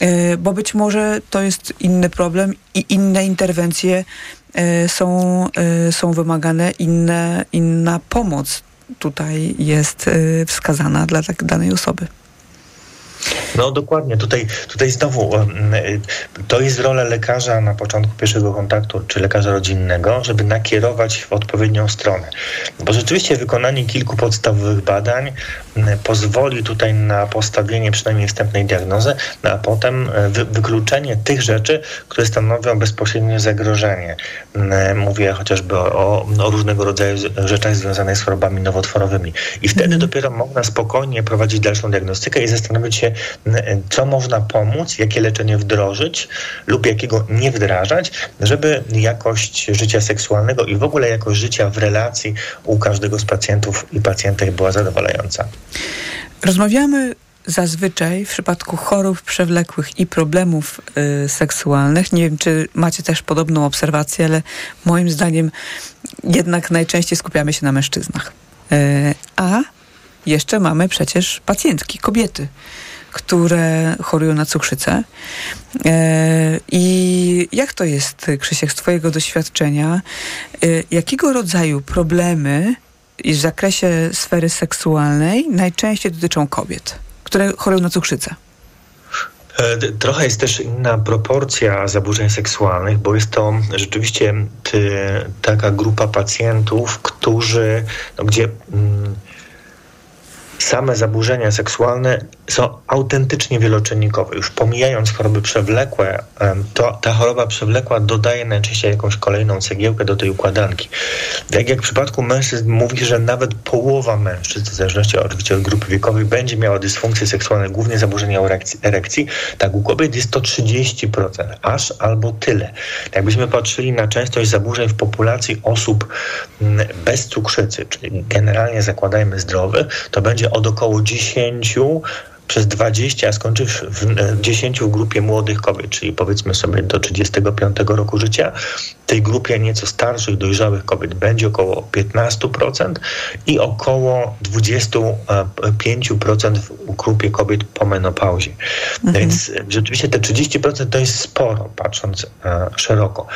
e, bo być może to jest inny problem i inne interwencje e, są, e, są wymagane, inne, inna pomoc tutaj jest y, wskazana dla tak danej osoby. No dokładnie, tutaj, tutaj znowu y, to jest rola lekarza na początku pierwszego kontaktu, czy lekarza rodzinnego, żeby nakierować w odpowiednią stronę. Bo rzeczywiście wykonanie kilku podstawowych badań pozwoli tutaj na postawienie przynajmniej wstępnej diagnozy, no a potem e, wy wykluczenie tych rzeczy, które stanowią bezpośrednie zagrożenie. Mówię chociażby o, o różnego rodzaju rzeczach związanych z chorobami nowotworowymi. I wtedy mm. dopiero można spokojnie prowadzić dalszą diagnostykę i zastanowić się, co można pomóc, jakie leczenie wdrożyć lub jakiego nie wdrażać, żeby jakość życia seksualnego i w ogóle jakość życia w relacji u każdego z pacjentów i pacjentek była zadowalająca. Rozmawiamy zazwyczaj w przypadku chorób przewlekłych i problemów y, seksualnych, nie wiem, czy macie też podobną obserwację, ale moim zdaniem jednak najczęściej skupiamy się na mężczyznach. Y, a jeszcze mamy przecież pacjentki, kobiety, które chorują na cukrzycę. Y, I jak to jest, Krzysiek, z Twojego doświadczenia? Y, jakiego rodzaju problemy w zakresie sfery seksualnej najczęściej dotyczą kobiet, które chorują na cukrzycę. E, trochę jest też inna proporcja zaburzeń seksualnych, bo jest to rzeczywiście ty, taka grupa pacjentów, którzy, no, gdzie mm, same zaburzenia seksualne są autentycznie wieloczynnikowe. Już pomijając choroby przewlekłe, to ta choroba przewlekła dodaje najczęściej jakąś kolejną cegiełkę do tej układanki. Tak jak w przypadku mężczyzn mówi, że nawet połowa mężczyzn, w zależności oczywiście od grupy wiekowej, będzie miała dysfunkcje seksualne, głównie zaburzenia erekcji, tak u kobiet jest to 30%, aż albo tyle. Jakbyśmy patrzyli na częstość zaburzeń w populacji osób mm, bez cukrzycy, czyli generalnie zakładajmy zdrowych, to będzie od około 10 przez 20, a skończysz w 10 w grupie młodych kobiet, czyli powiedzmy sobie do 35 roku życia. W tej grupie nieco starszych, dojrzałych kobiet będzie około 15% i około 25% w grupie kobiet po menopauzie. Mhm. Więc rzeczywiście te 30% to jest sporo, patrząc e, szeroko.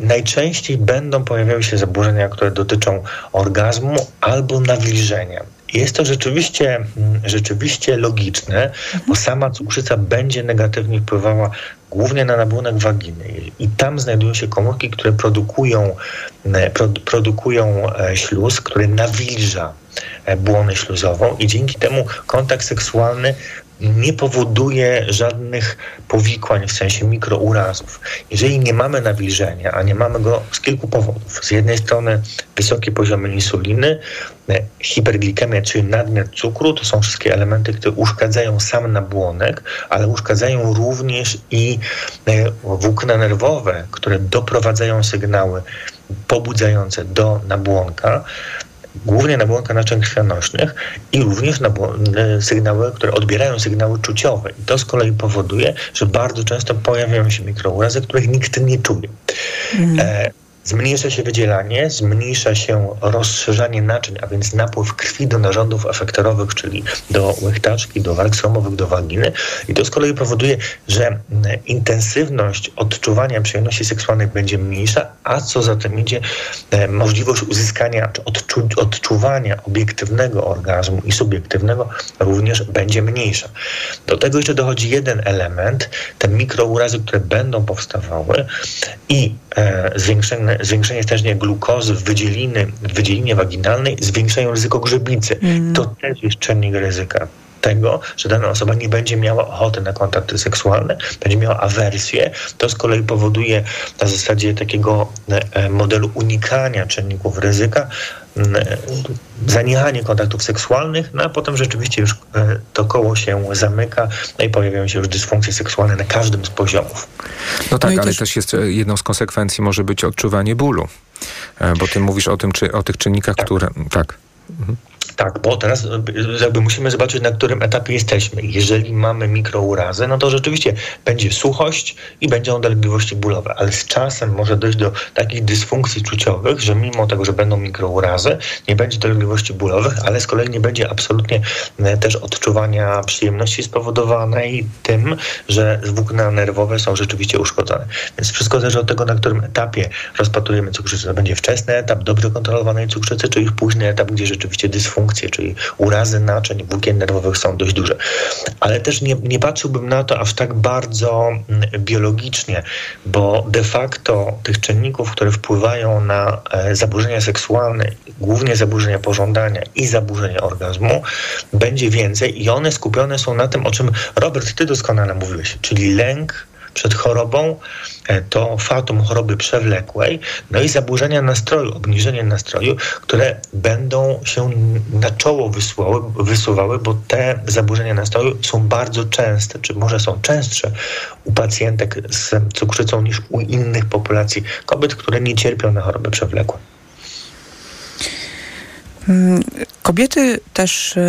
Najczęściej będą pojawiały się zaburzenia, które dotyczą orgazmu albo nawilżenia. Jest to rzeczywiście, mm, rzeczywiście logiczne, bo sama cukrzyca będzie negatywnie wpływała głównie na nabłonek waginy. I tam znajdują się komórki, które produkują, e, produkują e, śluz, który nawilża e, błonę śluzową i dzięki temu kontakt seksualny nie powoduje żadnych powikłań w sensie mikrourazów. Jeżeli nie mamy nawilżenia, a nie mamy go z kilku powodów. Z jednej strony wysokie poziomy insuliny, e, hiperglikemia, czyli nadmiar cukru, to są wszystkie elementy, które uszkadzają sam nabłonek, ale uszkadzają również i e, włókna nerwowe, które doprowadzają sygnały pobudzające do nabłonka głównie nabłonka naczyń krwionośnych i również sygnały, które odbierają sygnały czuciowe. I to z kolei powoduje, że bardzo często pojawiają się mikrourazy, których nikt nie czuje. Mm. E, Zmniejsza się wydzielanie, zmniejsza się rozszerzanie naczyń, a więc napływ krwi do narządów efektorowych, czyli do łechtaczki, do warg sromowych, do waginy. I to z kolei powoduje, że mm, intensywność odczuwania przyjemności seksualnej będzie mniejsza, a co za tym idzie, e, możliwość uzyskania czy odczu odczuwania obiektywnego orgazmu i subiektywnego również będzie mniejsza. Do tego jeszcze dochodzi jeden element, te mikrourazy, które będą powstawały i e, zwiększenie zwiększenie stężenia glukozy w, wydzieliny, w wydzielinie waginalnej zwiększają ryzyko grzybicy. Mm. To też jest czynnik ryzyka tego, że dana osoba nie będzie miała ochoty na kontakty seksualne, będzie miała awersję. To z kolei powoduje na zasadzie takiego e, modelu unikania czynników ryzyka, e, zaniechanie kontaktów seksualnych, no a potem rzeczywiście już e, to koło się zamyka no i pojawiają się już dysfunkcje seksualne na każdym z poziomów. No tak, no ale też... też jest jedną z konsekwencji może być odczuwanie bólu, bo ty mówisz o tym, czy o tych czynnikach, tak. które... Tak. Mhm. Tak, bo teraz e, jakby musimy zobaczyć, na którym etapie jesteśmy. Jeżeli mamy mikrourazy, no to rzeczywiście będzie suchość i będą dolegliwości bólowe, ale z czasem może dojść do takich dysfunkcji czuciowych, że mimo tego, że będą mikrourazy, nie będzie dolegliwości bólowych, ale z kolei nie będzie absolutnie e, też odczuwania przyjemności spowodowanej tym, że włókna nerwowe są rzeczywiście uszkodzone. Więc wszystko zależy od tego, na którym etapie rozpatrujemy cukrzycę. To będzie wczesny etap dobrze kontrolowanej cukrzycy, czy już późny etap, gdzie rzeczywiście dysfunkcja dysfunkcje, czyli urazy naczyń włókien nerwowych są dość duże. Ale też nie, nie patrzyłbym na to aż tak bardzo mm, biologicznie, bo de facto tych czynników, które wpływają na e, zaburzenia seksualne, głównie zaburzenia pożądania i zaburzenia orgazmu, będzie więcej i one skupione są na tym, o czym Robert, ty doskonale mówiłeś, czyli lęk, przed chorobą, e, to fatum choroby przewlekłej, no i zaburzenia nastroju, obniżenie nastroju, które będą się na czoło wysuwały, wysuwały, bo te zaburzenia nastroju są bardzo częste, czy może są częstsze u pacjentek z cukrzycą niż u innych populacji kobiet, które nie cierpią na choroby przewlekłe. Kobiety też e,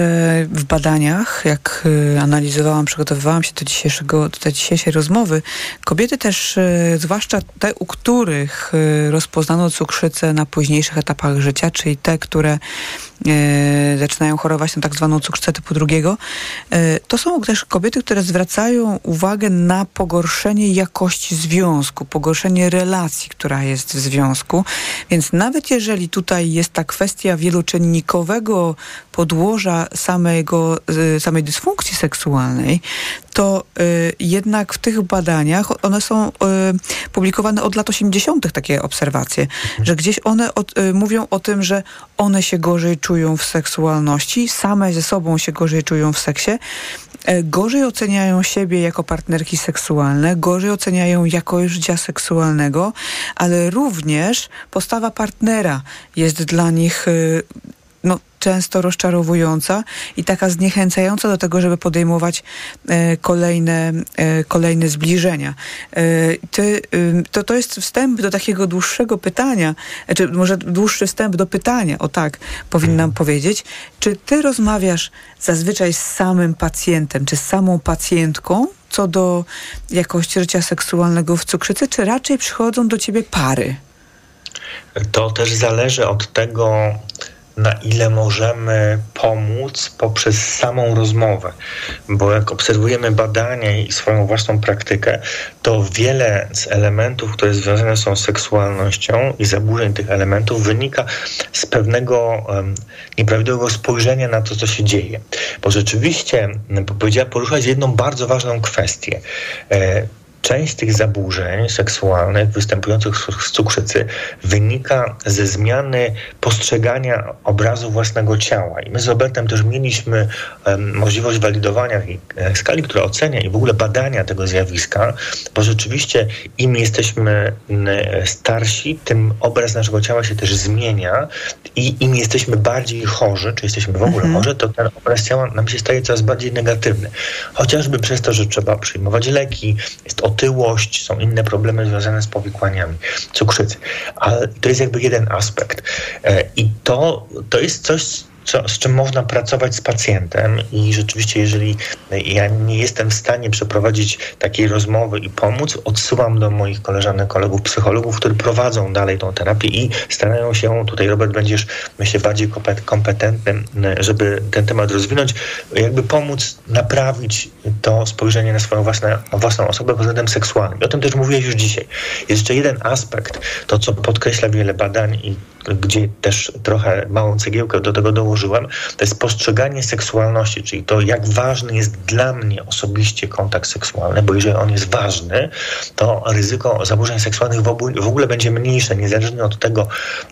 w badaniach, jak e, analizowałam, przygotowywałam się do, dzisiejszego, do dzisiejszej rozmowy, kobiety też, e, zwłaszcza te, u których rozpoznano cukrzycę na późniejszych etapach życia, czyli te, które zaczynają chorować na tak zwaną cukrzycę typu drugiego, to są też kobiety, które zwracają uwagę na pogorszenie jakości związku, pogorszenie relacji, która jest w związku. Więc nawet jeżeli tutaj jest ta kwestia wieloczynnika, czynnikowego podłoża samego, y, samej dysfunkcji seksualnej, to jednak w tych badaniach one są publikowane od lat 80. takie obserwacje, że gdzieś one od, mówią o tym, że one się gorzej czują w seksualności, same ze sobą się gorzej czują w seksie, y, gorzej oceniają siebie jako partnerki seksualne, gorzej oceniają jakość życia seksualnego, ale również postawa partnera jest dla nich y, no, często rozczarowująca i taka zniechęcająca do tego, żeby podejmować e, kolejne, e, kolejne zbliżenia. E, ty, to, to jest wstęp do takiego dłuższego pytania, czy może dłuższy wstęp do pytania, o tak powinnam mhm. powiedzieć. Czy ty rozmawiasz zazwyczaj z samym pacjentem, czy z samą pacjentką, co do jakości życia seksualnego w cukrzycy, czy raczej przychodzą do ciebie pary? To też zależy od tego, na ile możemy pomóc poprzez samą rozmowę. Bo jak obserwujemy badania i swoją własną praktykę, to wiele z elementów, które związane są z seksualnością i zaburzeń tych elementów wynika z pewnego um, nieprawidłowego spojrzenia na to, co się dzieje. Bo rzeczywiście powiedziała poruszać jedną bardzo ważną kwestię. E, część tych zaburzeń seksualnych występujących z cukrzycy wynika ze zmiany postrzegania obrazu własnego ciała. I my z Robertem też mieliśmy um, możliwość walidowania e, skali, która ocenia i w ogóle badania tego zjawiska, bo rzeczywiście im jesteśmy starsi, tym obraz naszego ciała się też zmienia i im jesteśmy bardziej chorzy, czy jesteśmy w ogóle mhm. chorzy, to ten obraz ciała nam się staje coraz bardziej negatywny. Chociażby przez to, że trzeba przyjmować leki, jest otyłość, są inne problemy związane z powikłaniami cukrzycy. Ale to jest jakby jeden aspekt. E, I to, to jest coś, co, z czym można pracować z pacjentem i rzeczywiście, jeżeli ja nie jestem w stanie przeprowadzić takiej rozmowy i pomóc, odsyłam do moich koleżanek, kolegów, psychologów, którzy prowadzą dalej tą terapię i starają się, tutaj Robert będziesz myślę bardziej kompetentnym, żeby ten temat rozwinąć, jakby pomóc naprawić to spojrzenie na swoją własne, własną osobę pod względem seksualnym. O tym też mówiłeś już dzisiaj. Jest jeszcze jeden aspekt, to co podkreśla wiele badań i gdzie też trochę małą cegiełkę do tego dołożyłem, to jest postrzeganie seksualności, czyli to, jak ważny jest dla mnie osobiście kontakt seksualny, bo jeżeli on jest ważny, to ryzyko zaburzeń seksualnych w ogóle będzie mniejsze, niezależnie od tego,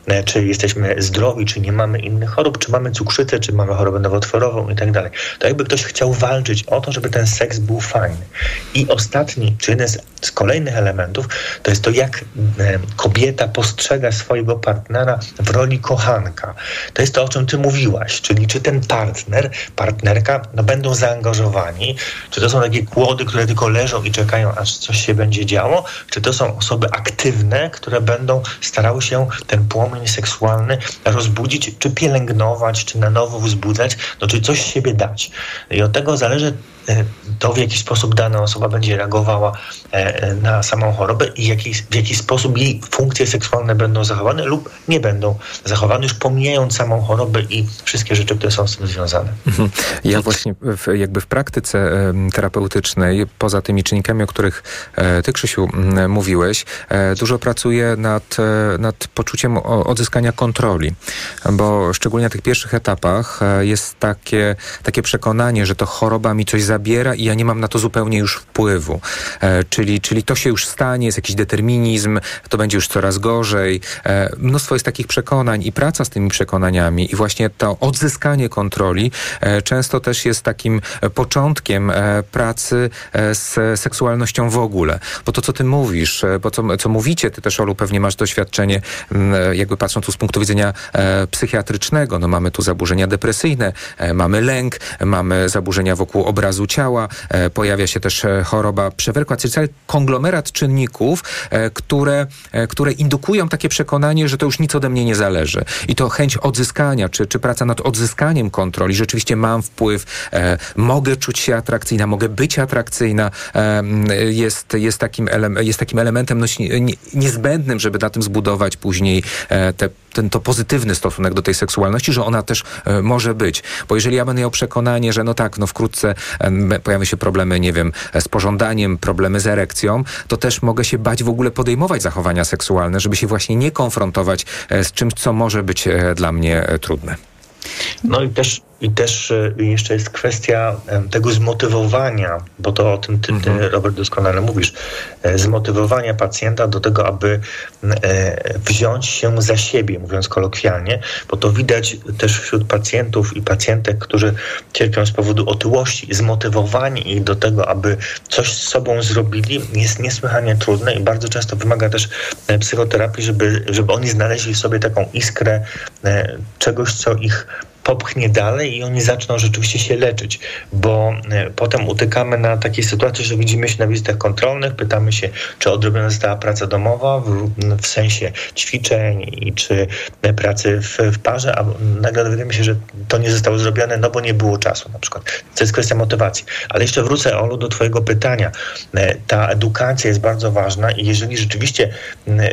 e, czy jesteśmy zdrowi, czy nie mamy innych chorób, czy mamy cukrzycę, czy mamy chorobę nowotworową i tak dalej. To jakby ktoś chciał walczyć o to, żeby ten seks był fajny. I ostatni, czy jeden z, z kolejnych elementów, to jest to, jak e, kobieta postrzega swojego partnera w roli kochanka. To jest to, o czym ty mówiłaś, czyli czy ten partner, partnerka no, będą zaangażowani, czy to są takie kłody, które tylko leżą i czekają, aż coś się będzie działo, czy to są osoby aktywne, które będą starały się ten płomień seksualny rozbudzić, czy pielęgnować, czy na nowo wzbudzać, no czy coś z siebie dać. I od tego zależy to, w jaki sposób dana osoba będzie reagowała e, e, na samą chorobę i jaki, w jaki sposób jej funkcje seksualne będą zachowane lub nie będą zachowane, już pomijając samą chorobę i wszystkie rzeczy, które są z tym związane. Mhm. Ja właśnie w, jakby w praktyce terapeutycznej, poza tymi czynnikami, o których ty, Krzysiu, mówiłeś, dużo pracuję nad, nad poczuciem odzyskania kontroli, bo szczególnie na tych pierwszych etapach jest takie, takie przekonanie, że to choroba mi coś za zabiera i ja nie mam na to zupełnie już wpływu. E, czyli, czyli to się już stanie, jest jakiś determinizm, to będzie już coraz gorzej. E, mnóstwo jest takich przekonań i praca z tymi przekonaniami i właśnie to odzyskanie kontroli e, często też jest takim początkiem e, pracy e, z seksualnością w ogóle. Bo to, co ty mówisz, e, bo co, co mówicie, ty też, Olu, pewnie masz doświadczenie, jakby patrząc tu z punktu widzenia psychiatrycznego, no mamy tu zaburzenia depresyjne, mamy lęk, mamy zaburzenia wokół obrazu ciała, e, pojawia się też e, choroba przewlekła, cały konglomerat czynników, e, które, które indukują takie przekonanie, że to już nic ode mnie nie zależy. I to chęć odzyskania, czy, czy praca nad odzyskaniem kontroli, rzeczywiście mam wpływ, mogę czuć się atrakcyjna, mogę być atrakcyjna, jest, jest, takim, ele, jest takim elementem no, niezbędnym, żeby na tym zbudować później te ten to pozytywny stosunek do tej seksualności, że ona też e, może być. Bo jeżeli ja będę miał przekonanie, że no tak, no wkrótce e, pojawią się problemy, nie wiem, e, z pożądaniem, problemy z erekcją, to też mogę się bać w ogóle podejmować zachowania seksualne, żeby się właśnie nie konfrontować z czymś, co może być dla mnie trudne. No i też i też e, jeszcze jest kwestia tego zmotywowania, bo to o tym ty, ty mhm. Robert, doskonale mówisz, e, zmotywowania pacjenta do tego, aby e, wziąć się za siebie, mówiąc kolokwialnie, bo to widać też wśród pacjentów i pacjentek, którzy cierpią z powodu otyłości. Zmotywowanie ich do tego, aby coś z sobą zrobili, jest niesłychanie trudne i bardzo często wymaga też psychoterapii, żeby, żeby oni znaleźli w sobie taką iskrę czegoś, co ich popchnie dalej i oni zaczną rzeczywiście się leczyć, bo e, potem utykamy na takiej sytuacji, że widzimy się na wizytach kontrolnych, pytamy się, czy odrobiona została praca domowa w, w sensie ćwiczeń i czy pracy w, w parze, a nagle dowiadujemy się, że to nie zostało zrobione, no bo nie było czasu na przykład. To jest kwestia motywacji. Ale jeszcze wrócę, Olu, do twojego pytania. E, ta edukacja jest bardzo ważna i jeżeli rzeczywiście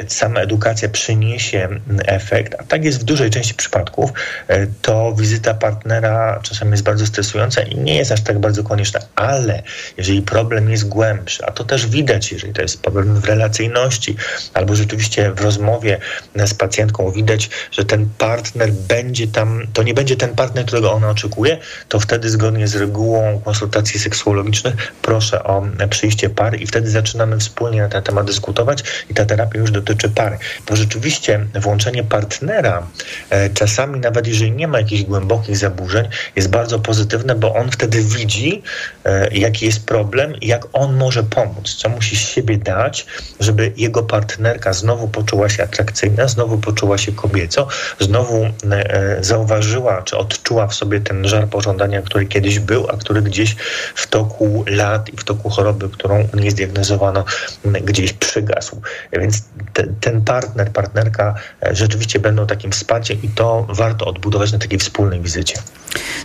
sama edukacja przyniesie efekt, a tak jest w dużej części przypadków, e, to wizyta partnera czasami jest bardzo stresująca i nie jest aż tak bardzo konieczna. Ale jeżeli problem jest głębszy, a to też widać, jeżeli to jest problem w relacyjności albo rzeczywiście w rozmowie z pacjentką widać, że ten partner będzie tam, to nie będzie ten partner, którego ona oczekuje, to wtedy zgodnie z regułą konsultacji seksuologicznych proszę o przyjście pary i wtedy zaczynamy wspólnie na ten temat dyskutować i ta terapia już dotyczy pary. Bo rzeczywiście włączenie partnera e, czasami nawet jeżeli nie ma jakichś głębokich zaburzeń, jest bardzo pozytywne, bo on wtedy widzi, e, jaki jest problem i jak on może pomóc, co musi z siebie dać, żeby jego partnerka znowu poczuła się atrakcyjna, znowu poczuła się kobieco, znowu e, zauważyła czy odczuła w sobie ten żar pożądania, który kiedyś był, a który gdzieś w toku lat i w toku choroby, którą nie zdiagnozowano, gdzieś przygasł. Więc te, ten partner, partnerka e, rzeczywiście będą takim wsparciem i to warto odbudować na takiej wspólnej wizycie.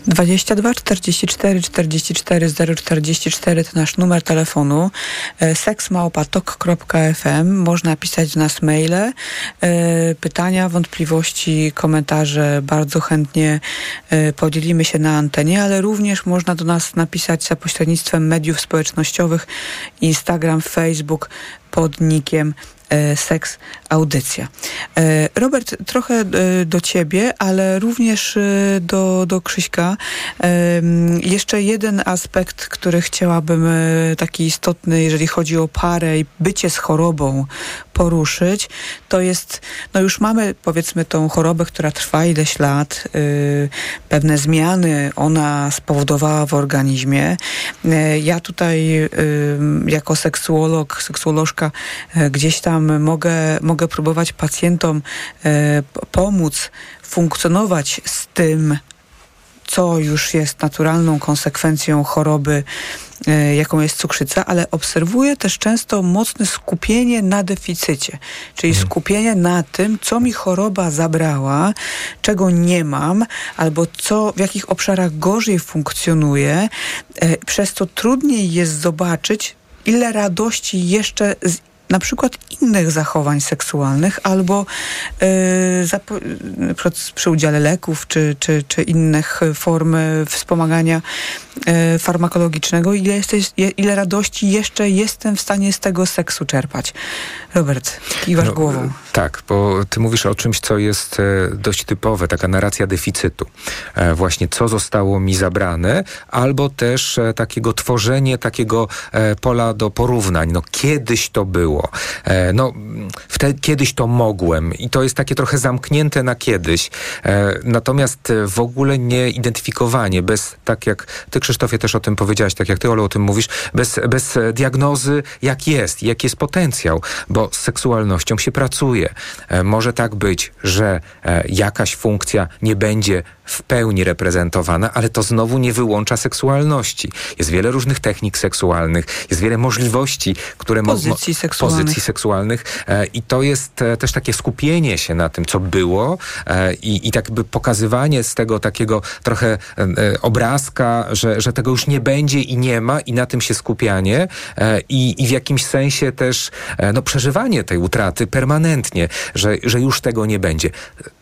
22 44 44 044 to nasz numer telefonu. E, seksmałpatok.fm. Można pisać do nas maile, e, pytania, wątpliwości, komentarze. Bardzo chętnie podzielimy się na antenie, ale również można do nas napisać za pośrednictwem mediów społecznościowych Instagram, Facebook pod nikiem E, seks Audycja. E, Robert, trochę e, do ciebie, ale również do, do Krzyśka. Jeszcze jeden aspekt, który chciałabym taki istotny, jeżeli chodzi o parę i bycie z chorobą poruszyć, to jest, no już mamy powiedzmy tą chorobę, która trwa ileś lat, pewne zmiany ona spowodowała w organizmie. Ja tutaj jako seksuolog, seksuolożka gdzieś tam mogę, mogę próbować pacjentom e, pomóc funkcjonować z tym, co już jest naturalną konsekwencją choroby, e, jaką jest cukrzyca, ale obserwuję też często mocne skupienie na deficycie, czyli mhm. skupienie na tym, co mi choroba zabrała, czego nie mam, albo co, w jakich obszarach gorzej funkcjonuje, e, przez to trudniej jest zobaczyć, ile radości jeszcze z na przykład innych zachowań seksualnych albo yy, przy, udziale leków czy, czy, czy innych form wspomagania yy, farmakologicznego, ile, jesteś, ile radości jeszcze jestem w stanie z tego seksu czerpać. Robert, kiwasz no, głową. Tak, bo ty mówisz o czymś, co jest e, dość typowe, taka narracja deficytu. E, właśnie co zostało mi zabrane, albo też e, takiego tworzenie takiego pola do porównań. No kiedyś to było. No wtedy, kiedyś to mogłem i to jest takie trochę zamknięte na kiedyś. Natomiast w ogóle nie identyfikowanie, bez, tak jak ty Krzysztofie też o tym powiedziałaś, tak jak ty Olu o tym mówisz, bez, bez diagnozy jak jest, jaki jest potencjał, bo z seksualnością się pracuje. E, może tak być, że e, jakaś funkcja nie będzie w pełni reprezentowana, ale to znowu nie wyłącza seksualności. Jest wiele różnych technik seksualnych, jest wiele możliwości, które pozycji seksualnych. pozycji seksualnych e, i to jest też takie skupienie się na tym, co było i, i tak by pokazywanie z tego takiego trochę obrazka, że, że tego już nie będzie i nie ma i na tym się skupianie i, i w jakimś sensie też no, przeżywanie tej utraty permanentnie, że, że już tego nie będzie.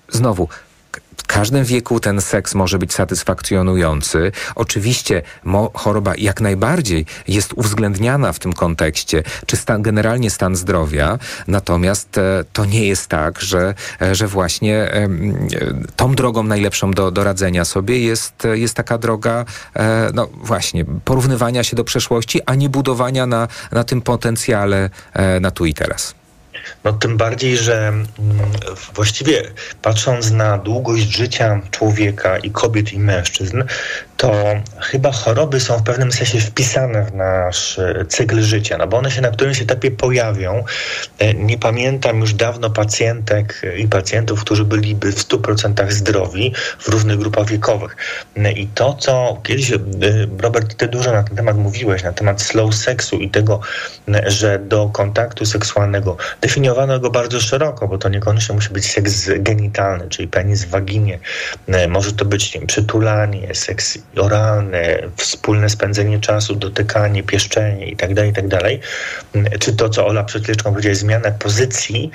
Znowu, w każdym wieku ten seks może być satysfakcjonujący. Oczywiście choroba jak najbardziej jest uwzględniana w tym kontekście, czy stan, generalnie stan zdrowia, natomiast e, to nie jest tak, że, e, że właśnie e, tą drogą najlepszą do, do radzenia sobie jest, jest taka droga, e, no właśnie, porównywania się do przeszłości, a nie budowania na, na tym potencjale e, na tu i teraz. No tym bardziej, że mm, właściwie patrząc na długość życia człowieka i kobiet i mężczyzn, to chyba choroby są w pewnym sensie wpisane w nasz e, cykl życia, no bo one się na którymś etapie pojawią. E, nie pamiętam już dawno pacjentek i pacjentów, którzy byliby w 100% zdrowi w różnych grupach wiekowych. E, I to, co kiedyś, Robert, ty dużo na ten temat mówiłeś, na temat slow seksu i tego, że do kontaktu seksualnego definiowano go bardzo szeroko, bo to niekoniecznie musi być seks genitalny, czyli penis w waginie. Może to być wiem, przytulanie, seks oralne, wspólne spędzenie czasu, dotykanie, pieszczenie itd., tak itd., tak czy to, co Ola przed chwileczką powiedziała, zmiana pozycji,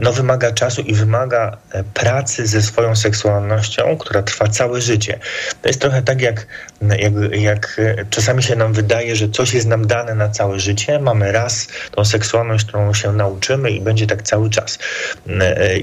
no, wymaga czasu i wymaga e, pracy ze swoją seksualnością, która trwa całe życie. To jest trochę tak, jak, jak, jak e, czasami się nam wydaje, że coś jest nam dane na całe życie. Mamy raz tą seksualność, którą się nauczymy i będzie tak cały czas.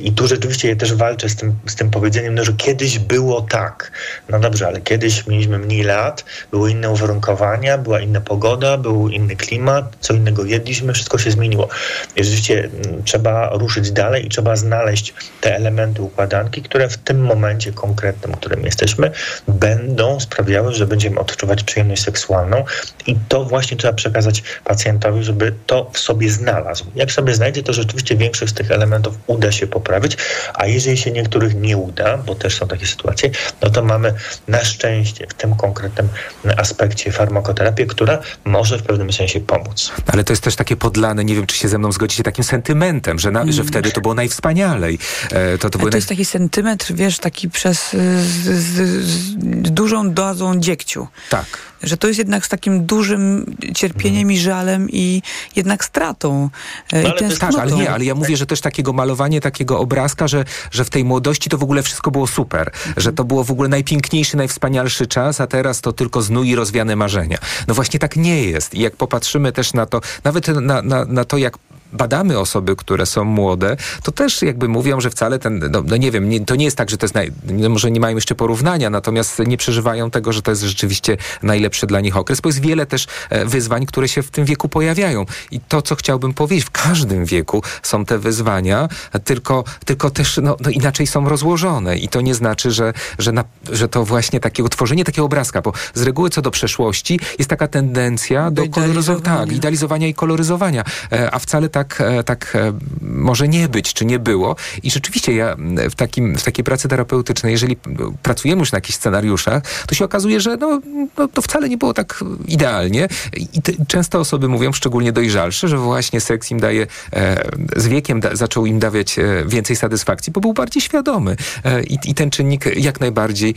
I tu rzeczywiście ja też walczę z tym, z tym powiedzeniem, no, że kiedyś było tak. No dobrze, ale kiedyś mieliśmy mniej lat, były inne uwarunkowania, była inna pogoda, był inny klimat, co innego jedliśmy, wszystko się zmieniło. I rzeczywiście trzeba ruszyć dalej i trzeba znaleźć te elementy układanki, które w tym momencie konkretnym, w którym jesteśmy, będą sprawiały, że będziemy odczuwać przyjemność seksualną i to właśnie trzeba przekazać pacjentowi, żeby to w sobie znalazł. Jak sobie znajdzie, to rzeczywiście większość z tych elementów uda się poprawić, a jeżeli się niektórych nie uda, bo też są takie sytuacje, no to mamy na szczęście w tym konkretnym aspekcie farmakoterapię, która może w pewnym sensie pomóc. Ale to jest też takie podlane, nie wiem, czy się ze mną zgodzicie, takim sentymentem, że, na, że w wtedy to było najwspanialej. E, to, to, to jest taki sentymetr, wiesz, taki przez z, z, z dużą dozą dziegciu. Tak że to jest jednak z takim dużym cierpieniem i żalem i jednak stratą. E, no, ale tak, ale nie, ale ja mówię, że też takiego malowanie takiego obrazka, że, że w tej młodości to w ogóle wszystko było super, mhm. że to było w ogóle najpiękniejszy, najwspanialszy czas, a teraz to tylko znój i rozwiane marzenia. No właśnie tak nie jest. I jak popatrzymy też na to, nawet na, na, na to, jak badamy osoby, które są młode, to też jakby mówią, że wcale ten, no, no nie wiem, nie, to nie jest tak, że to jest, naj, no może nie mają jeszcze porównania, natomiast nie przeżywają tego, że to jest rzeczywiście najlepszy dla nich okres, bo jest wiele też e, wyzwań, które się w tym wieku pojawiają. I to, co chciałbym powiedzieć, w każdym wieku są te wyzwania, tylko, tylko też no, no inaczej są rozłożone. I to nie znaczy, że, że, na, że to właśnie takiego tworzenie takiego obrazka, bo z reguły co do przeszłości jest taka tendencja do, do koloryzowania, tak, idealizowania i koloryzowania, e, a wcale tak, e, tak e, może nie być, czy nie było. I rzeczywiście ja w, takim, w takiej pracy terapeutycznej, jeżeli pracujemy już na jakichś scenariuszach, to się okazuje, że no, no to wcale nie było tak idealnie. I te, często osoby mówią, szczególnie dojrzalsze, że właśnie seks im daje, e, z wiekiem da, zaczął im dawać e, więcej satysfakcji, bo był bardziej świadomy. E, i, I ten czynnik jak najbardziej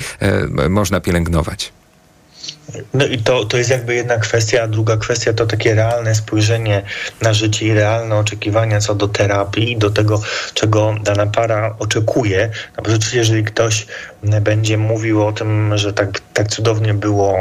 można pielęgnować. No i to, to jest jakby jedna kwestia, a druga kwestia to takie realne spojrzenie na życie i realne oczekiwania co do terapii i do tego, czego dana para oczekuje. No bo rzeczywiście, jeżeli ktoś będzie mówił o tym, że tak, tak cudownie było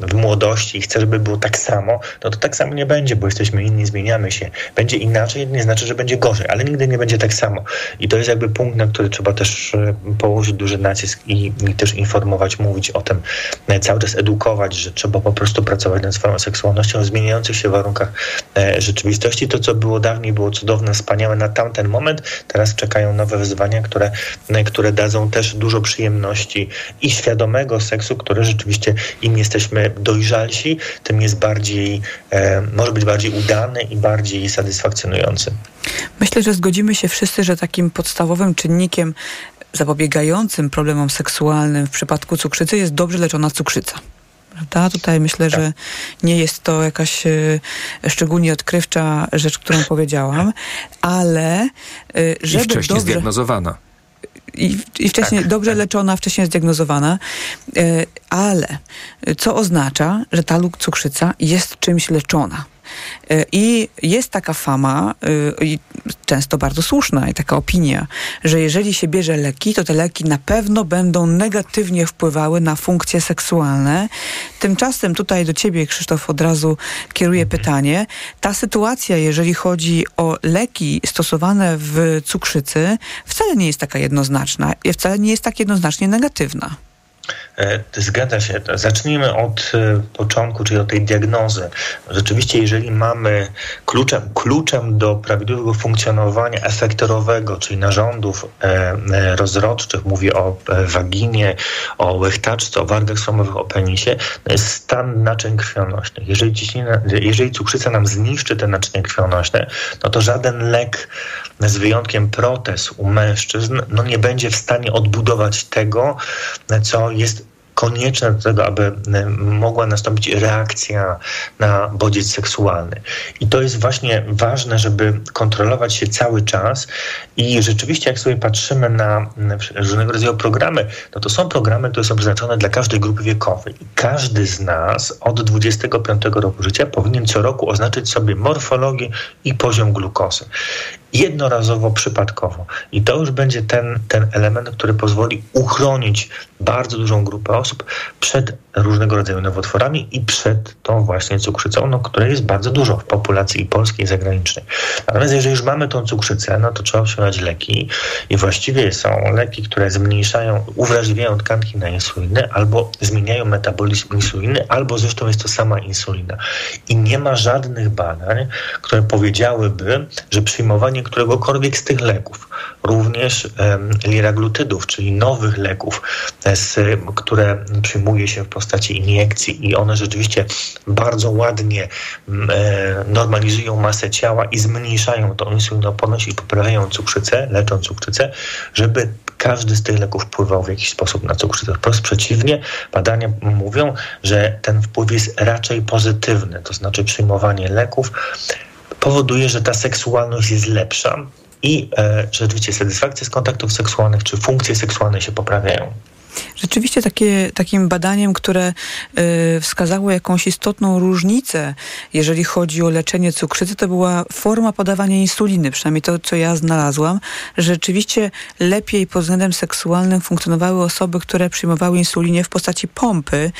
w młodości i chce, żeby było tak samo, no to tak samo nie będzie, bo jesteśmy inni, zmieniamy się. Będzie inaczej, nie znaczy, że będzie gorzej, ale nigdy nie będzie tak samo. I to jest jakby punkt, na który trzeba też położyć duży nacisk i, i też informować, mówić o tym, e, cały czas edukować, że trzeba po prostu pracować nad swoją seksualnością w zmieniających się warunkach e, rzeczywistości. To, co było dawniej, było cudowne, wspaniałe na tamten moment. Teraz czekają nowe wyzwania, które, które dadzą też dużo przyjemności przyjemności i świadomego seksu, który rzeczywiście im jesteśmy dojrzalsi, tym jest bardziej, e, może być bardziej udany i bardziej satysfakcjonujący. Myślę, że zgodzimy się wszyscy, że takim podstawowym czynnikiem zapobiegającym problemom seksualnym w przypadku cukrzycy jest dobrze leczona cukrzyca. Prawda? Tutaj myślę, tak. że nie jest to jakaś y, szczególnie odkrywcza rzecz, którą powiedziałam, ale y, żeby I wcześniej dobrze... zdiagnozowana i, i wcześniej tak, dobrze tak. leczona, wcześniej zdiagnozowana, e, ale co oznacza, że ta cukrzyca jest czymś leczona. E, I jest taka fama, e, i często bardzo słuszna, i taka opinia, że jeżeli się bierze leki, to te leki na pewno będą negatywnie wpływały na funkcje seksualne. Tymczasem tutaj do ciebie, Krzysztof, od razu kieruję mhm. pytanie. Ta sytuacja, jeżeli chodzi o leki stosowane w cukrzycy, wcale nie jest taka jednoznaczna i wcale nie jest tak jednoznacznie negatywna. Zgadza się. Zacznijmy od początku, czyli od tej diagnozy. Rzeczywiście, jeżeli mamy kluczem, kluczem do prawidłowego funkcjonowania efektorowego, czyli narządów rozrodczych, mówię o waginie, o łechtaczce, o wargach słomowych, o penisie, jest stan naczyń krwionośnych. Jeżeli, jeżeli cukrzyca nam zniszczy te naczynia krwionośne, no to żaden lek, z wyjątkiem protez u mężczyzn, no nie będzie w stanie odbudować tego, co jest konieczne do tego, aby mogła nastąpić reakcja na bodziec seksualny. I to jest właśnie ważne, żeby kontrolować się cały czas. I rzeczywiście, jak sobie patrzymy na różnego rodzaju programy, no to są programy, które są przeznaczone dla każdej grupy wiekowej. I każdy z nas od 25 roku życia powinien co roku oznaczyć sobie morfologię i poziom glukozy jednorazowo, przypadkowo. I to już będzie ten, ten element, który pozwoli uchronić bardzo dużą grupę osób przed różnego rodzaju nowotworami i przed tą właśnie cukrzycą, no, której jest bardzo dużo w populacji polskiej i zagranicznej. Natomiast jeżeli już mamy tą cukrzycę, no to trzeba przyjąć leki i właściwie są leki, które zmniejszają, uwrażliwiają tkanki na insulinę albo zmieniają metabolizm insuliny, albo zresztą jest to sama insulina. I nie ma żadnych badań, które powiedziałyby, że przyjmowanie któregokolwiek z tych leków, również liraglutydów, czyli nowych leków, z, które przyjmuje się w postaci iniekcji i one rzeczywiście bardzo ładnie e, normalizują masę ciała i zmniejszają tą insulinoporność i poprawiają cukrzycę, leczą cukrzycę, żeby każdy z tych leków wpływał w jakiś sposób na cukrzycę. Wprost przeciwnie, badania mówią, że ten wpływ jest raczej pozytywny, to znaczy przyjmowanie leków powoduje, że ta seksualność jest lepsza i e, rzeczywiście satysfakcja z kontaktów seksualnych czy funkcje seksualne się poprawiają. Rzeczywiście takie, takim badaniem, które y, wskazało jakąś istotną różnicę, jeżeli chodzi o leczenie cukrzycy, to była forma podawania insuliny, przynajmniej to, co ja znalazłam. Rzeczywiście lepiej pod względem seksualnym funkcjonowały osoby, które przyjmowały insulinę w postaci pompy,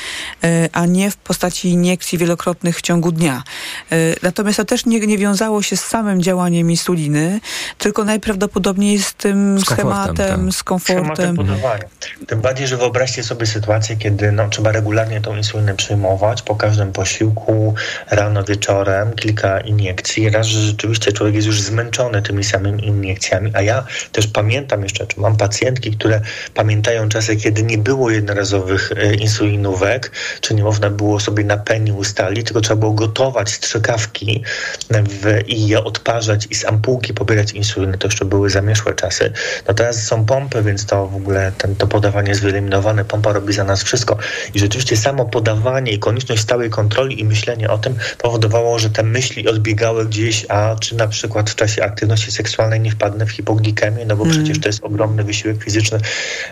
y, a nie w postaci iniekcji wielokrotnych w ciągu dnia. Y, natomiast to też nie, nie wiązało się z samym działaniem insuliny, tylko najprawdopodobniej z tym z schematem, tak. z komfortem. Tym bardziej, że wyobraźcie sobie sytuację, kiedy no, trzeba regularnie tą insulinę przyjmować po każdym posiłku, rano, wieczorem, kilka iniekcji. Raz, że rzeczywiście człowiek jest już zmęczony tymi samymi iniekcjami, a ja też pamiętam jeszcze, czy mam pacjentki, które pamiętają czasy, kiedy nie było jednorazowych e, insulinówek, czy nie można było sobie na peni ustalić, tylko trzeba było gotować strzykawki w, i je odparzać i z ampułki pobierać insulinę. To jeszcze były zamieszłe czasy. No teraz są pompy, więc to w ogóle ten, to podawanie jest wyeliminowane, pompa robi za nas wszystko. I rzeczywiście samo podawanie i konieczność stałej kontroli i myślenie o tym powodowało, że te myśli odbiegały gdzieś, a czy na przykład w czasie aktywności seksualnej nie wpadnę w hipoglikemię, no bo mm. przecież to jest ogromny wysiłek fizyczny,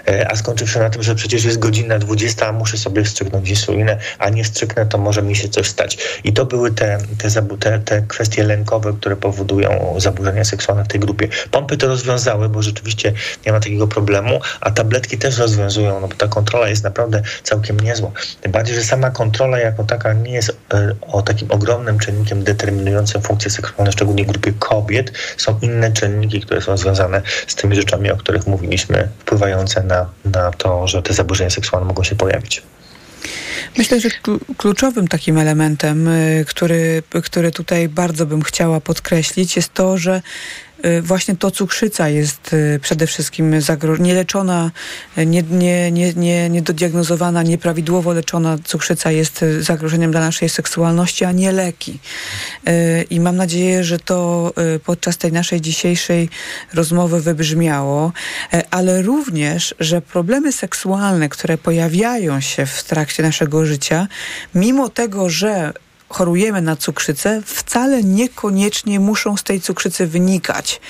e, a skończywszy na tym, że przecież jest godzina 20, a muszę sobie wstrzyknąć insulinę, a nie wstrzyknę, to może mi się coś stać. I to były te, te, te, te kwestie lękowe, które powodują zaburzenia seksualne w tej grupie. Pompy to rozwiązały, bo rzeczywiście nie ma takiego problemu, a tabletki też rozwiązują no bo ta kontrola jest naprawdę całkiem niezła. Tym bardziej, że sama kontrola jako taka nie jest e, o takim ogromnym czynnikiem determinującym funkcje seksualne, szczególnie grupie kobiet. Są inne czynniki, które są związane z tymi rzeczami, o których mówiliśmy, wpływające na, na to, że te zaburzenia seksualne mogą się pojawić. Myślę, że kluczowym takim elementem, e, który, który tutaj bardzo bym chciała podkreślić, jest to, że Y, właśnie to cukrzyca jest y, przede wszystkim nieleczona, nie, nie, nie, nie, niedodiagnozowana, nieprawidłowo leczona cukrzyca jest y, zagrożeniem dla naszej seksualności, a nie leki. I mam nadzieję, że to podczas tej naszej dzisiejszej rozmowy wybrzmiało, ale również, że problemy seksualne, które pojawiają się w trakcie naszego życia, mimo tego, że chorujemy na cukrzycę, wcale niekoniecznie muszą z tej cukrzycy wynikać.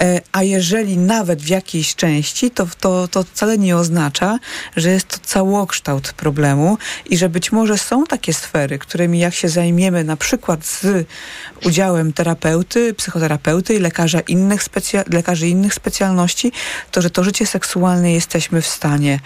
E, a jeżeli nawet w jakiejś części, to, to, to wcale nie oznacza, że jest to całokształt problemu i że być może są takie sfery, którymi jak się zajmiemy na przykład z udziałem terapeuty, psychoterapeuty i lekarza innych lekarzy innych specjalności, to że to życie seksualne jesteśmy w stanie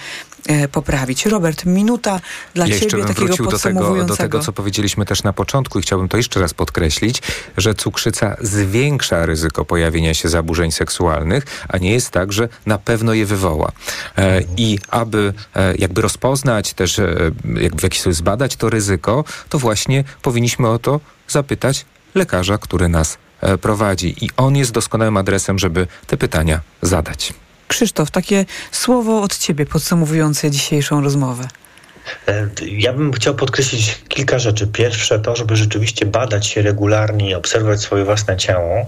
poprawić. Robert, minuta dla ja Ciebie takiego wrócił do tego, do tego, co powiedzieliśmy też na początku i chciałbym to jeszcze raz podkreślić, że cukrzyca zwiększa ryzyko pojawienia się zaburzeń seksualnych, a nie jest tak, że na pewno je wywoła. E, I aby e, jakby rozpoznać też, e, jakby w jakiś sposób zbadać to ryzyko, to właśnie powinniśmy o to zapytać lekarza, który nas e, prowadzi. I on jest doskonałym adresem, żeby te pytania zadać. Krzysztof, takie słowo od ciebie podsumowujące dzisiejszą rozmowę. E, Ja bym chciał podkreślić kilka rzeczy. Pierwsze to, żeby rzeczywiście badać się regularnie i obserwować swoje własne ciało.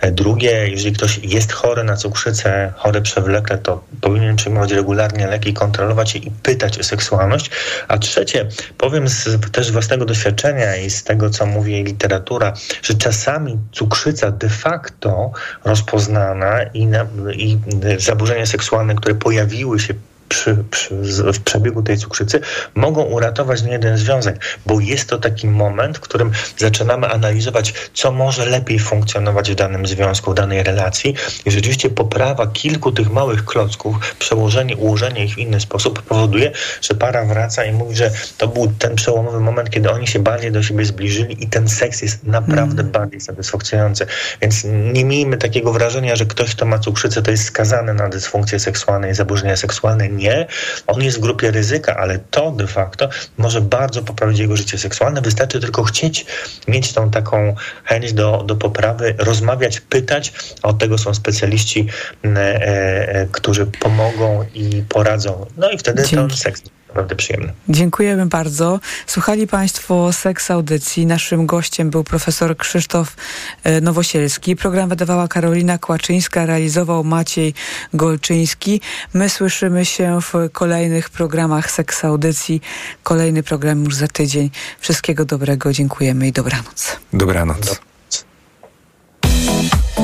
E, Drugie, jeżeli ktoś jest chory na cukrzycę, chory przewlekle, to powinien przyjmować regularnie leki, kontrolować je i pytać o seksualność. A trzecie, powiem z też własnego doświadczenia i z tego, co mówi literatura, że czasami cukrzyca de facto rozpoznana i, na, i zaburzenia seksualne, które pojawiły się przy, przy, w przebiegu tej cukrzycy mogą uratować nie jeden związek, bo jest to taki moment, w którym zaczynamy analizować, co może lepiej funkcjonować w danym związku, w danej relacji i rzeczywiście poprawa kilku tych małych klocków, przełożenie, ułożenie ich w inny sposób powoduje, że para wraca i mówi, że to był ten przełomowy moment, kiedy oni się bardziej do siebie zbliżyli i ten seks jest naprawdę bardziej satysfakcjonujący. Więc nie miejmy takiego wrażenia, że ktoś, kto ma cukrzycę, to jest skazany na dysfunkcje seksualne i zaburzenia seksualne. Nie. On jest w grupie ryzyka, ale to de facto może bardzo poprawić jego życie seksualne. Wystarczy tylko chcieć mieć tą taką chęć do, do poprawy, rozmawiać, pytać. A od tego są specjaliści, m, e, e, którzy pomogą i poradzą. No i wtedy ten Dzięki. seks jest naprawdę przyjemny. Dziękujemy bardzo. Słuchali Państwo Seks Audycji. Naszym gościem był profesor Krzysztof e, Nowosielski. Program wydawała Karolina Kłaczyńska, realizował Maciej Golczyński. My słyszymy się w kolejnych programach Seks Audycji. Kolejny program już za tydzień. Wszystkiego dobrego, dziękujemy i dobranoc. Dobranoc.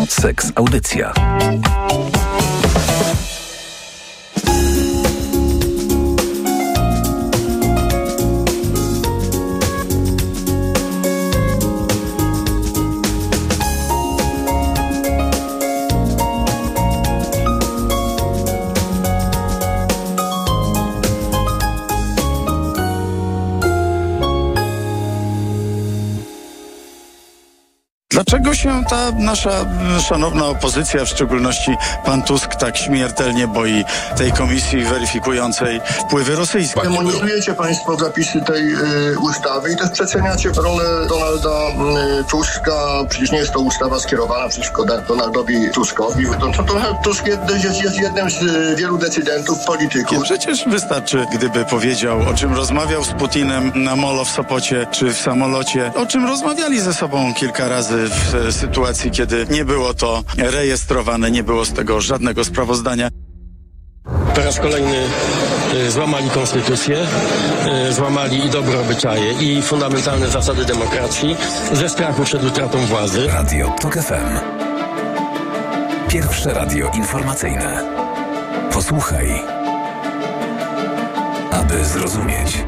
Seks Audycja. Dlaczego się ta nasza szanowna opozycja, w szczególności pan Tusk, tak śmiertelnie boi tej komisji weryfikującej wpływy rosyjskie? Demonizujecie Państwo zapisy tej y, ustawy i też przeceniacie rolę Donalda y, Tuska. Przecież nie jest to ustawa skierowana przeciwko Donaldowi Tuskowi. To, to Donald Tusk jest, jest, jest jednym z y, wielu decydentów, polityków. Przecież wystarczy, gdyby powiedział, o czym rozmawiał z Putinem na molo w Sopocie czy w samolocie, o czym rozmawiali ze sobą kilka razy w e, sytuacji, kiedy nie było to rejestrowane, nie było z tego żadnego sprawozdania. Po raz kolejny y, złamali konstytucję, y, złamali i dobre obyczaje, i fundamentalne zasady demokracji ze strachu przed utratą władzy. Radio TOK FM. Pierwsze radio informacyjne. Posłuchaj, aby zrozumieć.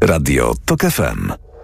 Radio TOK FM.